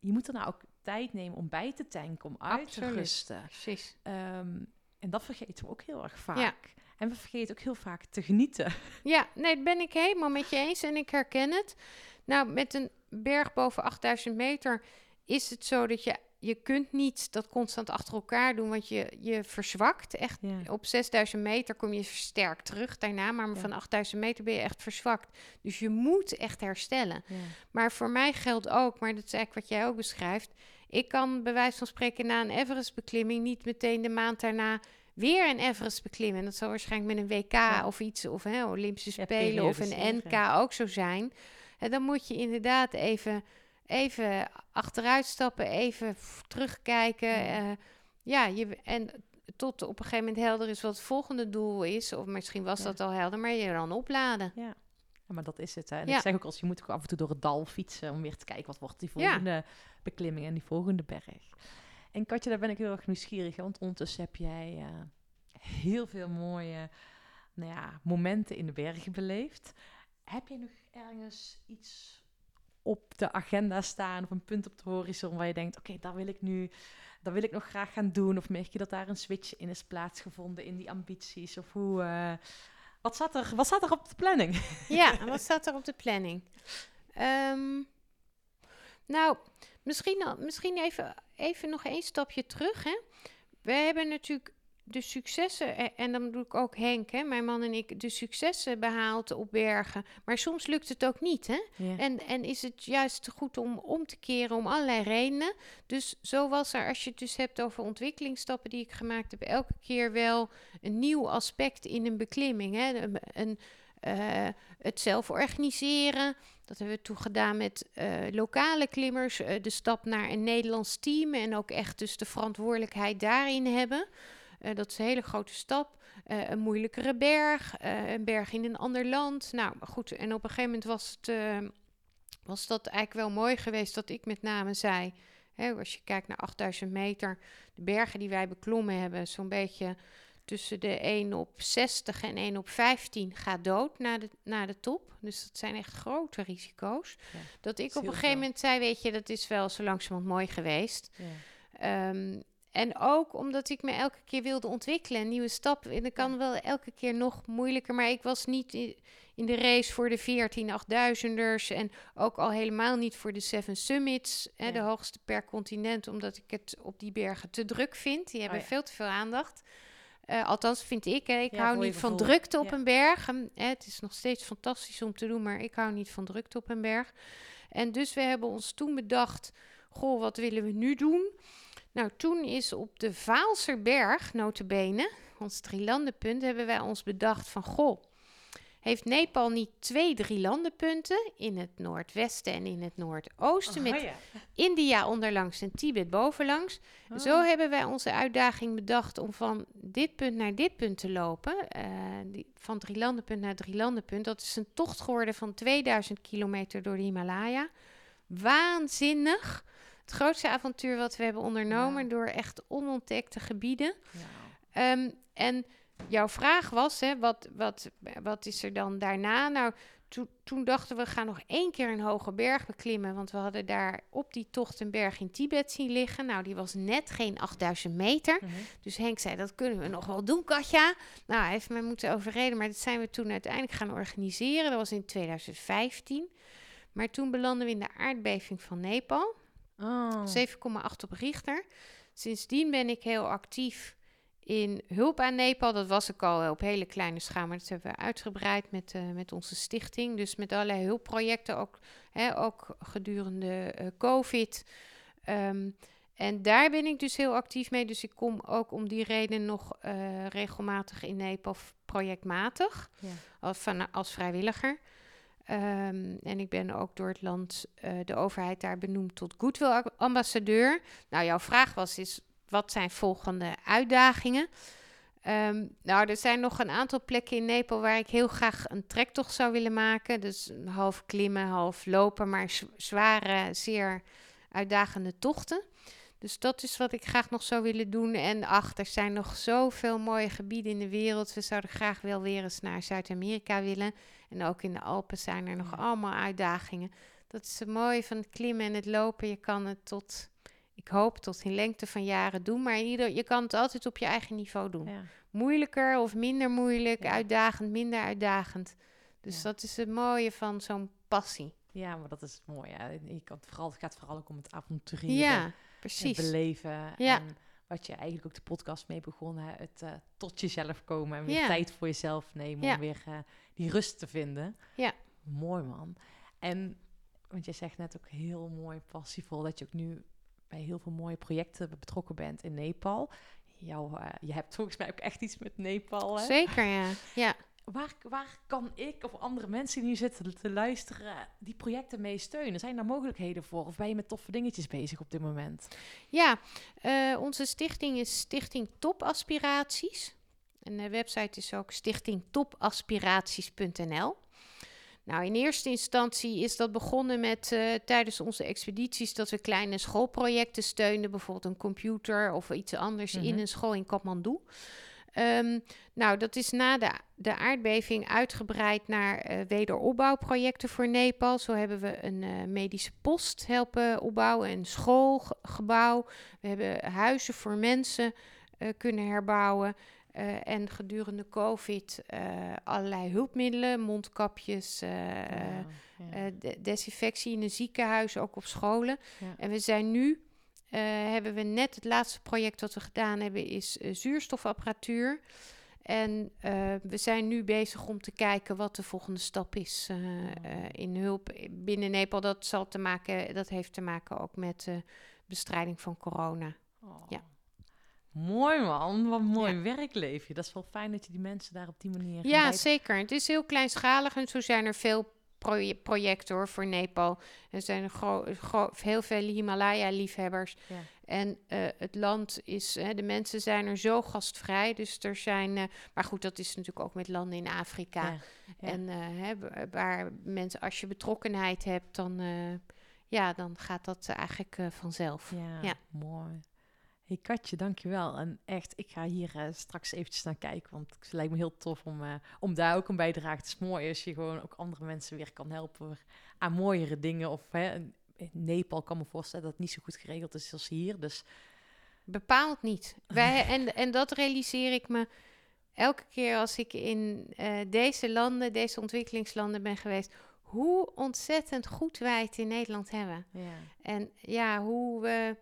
Je moet er nou ook tijd nemen om bij te tanken, om uit te rusten. Precies. Ehm, en dat vergeten we ook heel erg vaak. Ja. En we vergeten ook heel vaak te genieten. Ja, nee, dat ben ik helemaal met je eens en ik herken het. Nou, met een berg boven 8000 meter is het zo dat je, je kunt niet dat constant achter elkaar doen, want je, je verzwakt. Echt Ja. op 6000 meter kom je versterkt terug daarna, maar Ja. van 8000 meter ben je echt verzwakt. Dus je moet echt herstellen. Ja. Maar voor mij geldt ook, maar dat is eigenlijk wat jij ook beschrijft. Ik kan bij wijze van spreken na een Everest-beklimming niet meteen de maand daarna weer een Everest beklimmen. En dat zal waarschijnlijk met een WK of iets, of hè, Olympische Spelen of een. NK ook zo zijn. En dan moet je inderdaad even, even achteruit stappen, even terugkijken. Ja. eh, ja, je, en tot op een gegeven moment helder is wat het volgende doel is. Of misschien was Ja. dat al helder, maar je dan opladen. Ja. Ja, maar dat is het. Hè. En Ja. ik zeg ook als je moet ook af en toe door het dal fietsen om weer te kijken wat wordt die volgende beklimming en die volgende berg. En Katje, daar ben ik heel erg nieuwsgierig, hè, want ondertussen heb jij eh, heel veel mooie nou ja, momenten in de bergen beleefd. Heb je nog ergens iets op de agenda staan of een punt op de horizon waar je denkt, oké, daar wil ik nu, daar wil ik nog graag gaan doen? Of merk je dat daar een switch in is plaatsgevonden in die ambities? Of hoe, eh, wat, zat er, wat zat er op de planning? Ja, wat staat er op de planning? Ehm, nou, misschien, misschien even, even nog één stapje terug. Hè. We hebben natuurlijk de successen, en dan bedoel ik ook Henk, hè, mijn man en ik, de successen behaald op bergen. Maar soms lukt het ook niet. Hè? Ja. En, en is het juist goed om om te keren om allerlei redenen. Dus zo was er, als je het dus hebt over ontwikkelingsstappen die ik gemaakt heb, elke keer wel een nieuw aspect in een beklimming. Hè? Een, een, eh, het zelf organiseren. Dat hebben we toen gedaan met eh, lokale klimmers. eh, de stap naar een Nederlands team en ook echt dus de verantwoordelijkheid daarin hebben. Eh, dat is een hele grote stap. Eh, een moeilijkere berg, eh, een berg in een ander land. Nou, goed. En op een gegeven moment was, het, was dat eigenlijk wel mooi geweest dat ik met name zei... Hè, als je kijkt naar 8000 meter, de bergen die wij beklommen hebben... zo'n beetje tussen de 1 op 60 en 1 op 15 gaat dood naar de, naar de top. Dus dat zijn echt grote risico's. Ja, dat ik op een gegeven moment zei, weet je, dat is wel zo langzamerhand mooi geweest. Ja. Ehm, en ook omdat ik me elke keer wilde ontwikkelen, een nieuwe stap. En dat kan wel elke keer nog moeilijker, maar ik was niet in de race voor de 14 8000ers en ook al helemaal niet voor de Seven Summits, hè, Ja. de hoogste per continent, omdat ik het op die bergen te druk vind. Die hebben Oh ja. veel te veel aandacht. Eh, althans vind ik, hè. ik Ja, hou niet van drukte op een berg. Hè, het is nog steeds fantastisch om te doen, maar ik hou niet van drukte op een berg. En dus we hebben ons toen bedacht, goh, wat willen we nu doen? Nou, toen is op de Vaalserberg, notabene, ons drielandenpunt, hebben wij ons bedacht van, goh, heeft Nepal niet twee drielandenpunten in het noordwesten en in het noordoosten, met Oh, ja. India onderlangs en Tibet bovenlangs. Oh. Zo hebben wij onze uitdaging bedacht om van dit punt naar dit punt te lopen. Eh, die, van drielandenpunt naar drielandenpunt. Dat is een tocht geworden van 2000 kilometer door de Himalaya. Waanzinnig. Het grootste avontuur wat we hebben ondernomen door echt onontdekte gebieden. Ja. Ehm, en jouw vraag was, hè, wat, wat, wat is er dan daarna? Nou, toen, toen dachten we, we gaan nog één keer een hoge berg beklimmen. Want we hadden daar op die tocht een berg in Tibet zien liggen. Nou, die was net geen 8000 meter. Mhm. Dus Henk zei, dat kunnen we nog wel doen, Katja. Nou, hij heeft mij moeten overreden, maar dat zijn we toen uiteindelijk gaan organiseren. Dat was in 2015. Maar toen belanden we in de aardbeving van Nepal. Oh. 7,8 op Richter. Sindsdien ben ik heel actief in hulp aan Nepal. Dat was ik al op hele kleine schaal, maar dat hebben we uitgebreid met, eh, met onze stichting. Dus met allerlei hulpprojecten, ook, hè, ook gedurende eh, COVID. Ehm, en daar ben ik dus heel actief mee. Dus ik kom ook om die reden nog eh, regelmatig in Nepal projectmatig Ja. als, van, als vrijwilliger. Ehm, en ik ben ook door het land, eh, de overheid daar benoemd tot goodwill ambassadeur. Nou, jouw vraag was is, wat zijn volgende uitdagingen? Ehm, nou, er zijn nog een aantal plekken in Nepal waar ik heel graag een trektocht zou willen maken. Dus half klimmen, half lopen, maar zware, zeer uitdagende tochten. Dus dat is wat ik graag nog zou willen doen. En ach, er zijn nog zoveel mooie gebieden in de wereld. We zouden graag wel weer eens naar Zuid-Amerika willen. En ook in de Alpen zijn er nog allemaal uitdagingen. Dat is het mooie van het klimmen en het lopen. Je kan het tot, ik hoop, tot in lengte van jaren doen. Maar ieder, je kan het altijd op je eigen niveau doen. Ja. Moeilijker of minder moeilijk, Ja. uitdagend, minder uitdagend. Dus Ja. dat is het mooie van zo'n passie. ja, maar dat is mooi. Je kan het, vooral, het gaat vooral ook om het avonturieren. Ja, Precies. beleven. Ja. En wat je eigenlijk ook de podcast mee begonnen, hè, het eh, tot jezelf komen en weer Ja. tijd voor jezelf nemen Ja. om weer eh, die rust te vinden. Ja. Mooi man. En want je zegt net ook heel mooi passievol dat je ook nu bij heel veel mooie projecten betrokken bent in Nepal. Jouw, eh, je hebt volgens mij ook echt iets met Nepal. Hè? Zeker, ja. ja. Waar, waar kan ik of andere mensen die nu zitten te luisteren die projecten mee steunen? Zijn daar mogelijkheden voor? Of ben je met toffe dingetjes bezig op dit moment? Ja, eh, onze stichting is Stichting Topaspiraties. En de website is ook stichtingtopaspiraties.nl. Nou, in eerste instantie is dat begonnen met eh, tijdens onze expedities dat we kleine schoolprojecten steunden, bijvoorbeeld een computer of iets anders in Mhm. een school in Kathmandu. Ehm, nou, dat is na de, de aardbeving uitgebreid naar eh, wederopbouwprojecten voor Nepal. Zo hebben we een eh, medische post helpen opbouwen, een schoolgebouw. We hebben huizen voor mensen eh, kunnen herbouwen. En gedurende COVID allerlei hulpmiddelen, mondkapjes, de- desinfectie in een ziekenhuis, ook op scholen. Ja. En we zijn nu, eh, hebben we net het laatste project dat we gedaan hebben, is eh, zuurstofapparatuur. En eh, we zijn nu bezig om te kijken wat de volgende stap is in hulp binnen Nepal. Dat, zal te maken, dat heeft te maken ook met de bestrijding van corona. Oh. Ja. Mooi man, wat mooi werk leef je. Dat is wel fijn dat je die mensen daar op die manier... Ja, zeker. Het is heel kleinschalig en zo zijn er veel proje- projecten hoor, voor Nepal. Er zijn heel veel Himalaya-liefhebbers. Ja. En eh, het land is, hè, de mensen zijn er zo gastvrij. Dus er zijn, eh, maar goed, dat is natuurlijk ook met landen in Afrika. Ja, ja. En eh, hè, wa- waar mensen, als je betrokkenheid hebt, dan, ja, dan gaat dat eigenlijk vanzelf. Ja. mooi. Hey Katje, dankjewel. En echt, ik ga hier eh, straks eventjes naar kijken, want het lijkt me heel tof om, eh, om daar ook een bijdrage. Het is mooi als je gewoon ook andere mensen weer kan helpen aan mooiere dingen. Of hè, in Nepal kan me voorstellen dat het niet zo goed geregeld is als hier. Dus Bepaald niet. Wij, en, en dat realiseer ik me elke keer als ik in eh, deze landen, deze ontwikkelingslanden ben geweest. Hoe ontzettend goed wij het in Nederland hebben. ja, En ja, hoe we,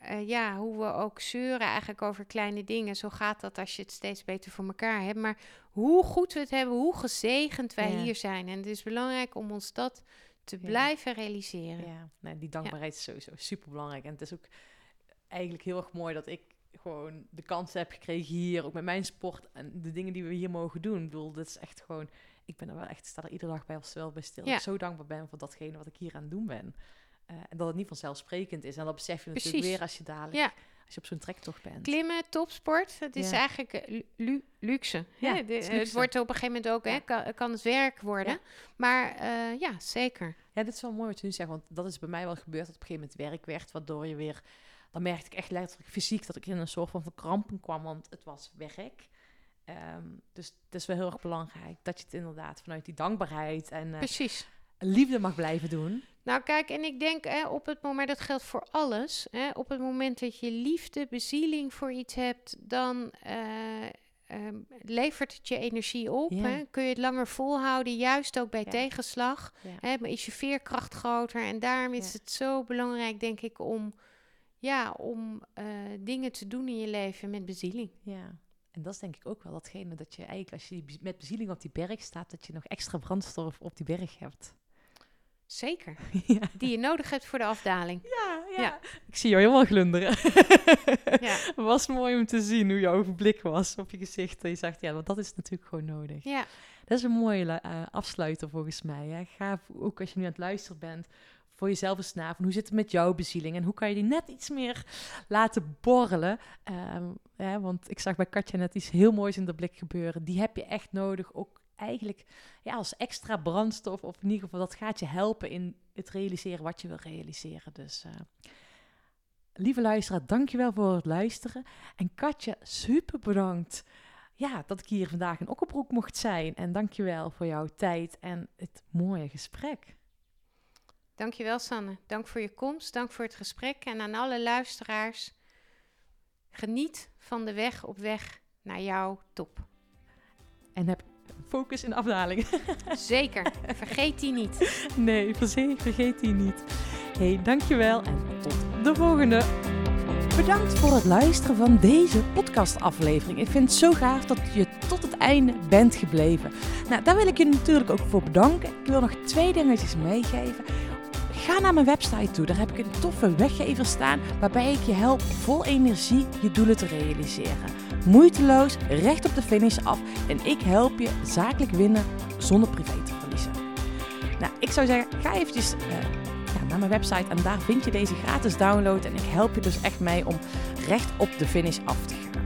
eh, ja, hoe we ook zeuren eigenlijk over kleine dingen. Zo gaat dat als je het steeds beter voor elkaar hebt. Maar hoe goed we het hebben, hoe gezegend wij Ja. hier zijn. En het is belangrijk om ons dat te Ja. blijven realiseren. ja. Nee, die dankbaarheid is sowieso super belangrijk. En het is ook eigenlijk heel erg mooi dat ik gewoon de kans heb gekregen hier, ook met mijn sport en de dingen die we hier mogen doen. Ik bedoel, dat is echt gewoon, ik ben er wel echt, sta er iedere dag bij of wel bij stil. Ja. ik zo dankbaar ben voor datgene wat ik hier aan het doen ben. Eh, en dat het niet vanzelfsprekend is. En dat besef je natuurlijk weer als je dadelijk, Ja. als je op zo'n trektocht bent. Klimmen, topsport, het is Ja. eigenlijk eh, lu- lu- luxe. Ja, hè? De- het wordt op een gegeven moment ook, hè, kan, kan het werk worden. Maar eh, ja, zeker. Ja, dit is wel mooi wat je nu zegt, want dat is bij mij wel gebeurd dat op een gegeven moment werk werd, waardoor je weer, dan merkte ik echt letterlijk fysiek dat ik in een soort van verkramping kwam, want het was werk. Ehm, dus het is wel heel erg belangrijk dat je het inderdaad vanuit die dankbaarheid en eh, Precies. Liefde mag blijven doen. Nou, kijk, en ik denk hè, op het moment, dat geldt voor alles. Hè, op het moment dat je liefde, bezieling voor iets hebt, dan eh, ehm, levert het je energie op. Ja. Hè? Kun je het langer volhouden, juist ook bij Ja. tegenslag. Ja. Hè, maar is je veerkracht groter. En daarom is het zo belangrijk, denk ik, om, ja, om eh, dingen te doen in je leven met bezieling. Ja. En dat is denk ik ook wel datgene dat je eigenlijk, als je met bezieling op die berg staat, dat je nog extra brandstof op die berg hebt. Zeker. ja. Die je nodig hebt voor de afdaling. Ja, ja. ja. Ik zie jou helemaal glunderen. Ja. Het was mooi om te zien hoe jouw blik was op je gezicht. En je zegt, ja, want dat is natuurlijk gewoon nodig. Ja, Dat is een mooie eh, afsluiter volgens mij. Hè. Ga ook als je nu aan het luisteren bent, voor jezelf eens na van hoe zit het met jouw bezieling en hoe kan je die net iets meer laten borrelen. Ehm, hè, want ik zag bij Katja net iets heel moois in de blik gebeuren. Die heb je echt nodig, ook eigenlijk ja, als extra brandstof. Of in ieder geval, dat gaat je helpen in het realiseren wat je wil realiseren. Dus eh, lieve luisteraar, dankjewel voor het luisteren. En Katja, super bedankt ja, dat ik hier vandaag in Okkerbroek mocht zijn. En dankjewel voor jouw tijd en het mooie gesprek. dankjewel Sanne. Dank voor je komst, dank voor het gesprek. En aan alle luisteraars, geniet van de weg op weg naar jouw top. En heb focus in afdaling. Zeker, vergeet die niet. nee, vergeet die niet. hey, dankjewel en tot de volgende. Bedankt voor het luisteren van deze podcastaflevering. Ik vind het zo gaaf dat je tot het einde bent gebleven. Nou, daar wil ik je natuurlijk ook voor bedanken. Ik wil nog twee dingetjes meegeven. Ga naar mijn website toe. Daar heb ik een toffe weggever staan waarbij ik je help vol energie je doelen te realiseren. Moeiteloos, recht op de finish af en ik help je zakelijk winnen zonder privé te verliezen. Nou, ik zou zeggen, ga eventjes eh, naar mijn website en daar vind je deze gratis download. En ik help je dus echt mee om recht op de finish af te gaan.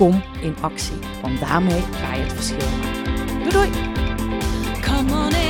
Kom in actie, want daarmee ga je het verschil maken. Doei doei!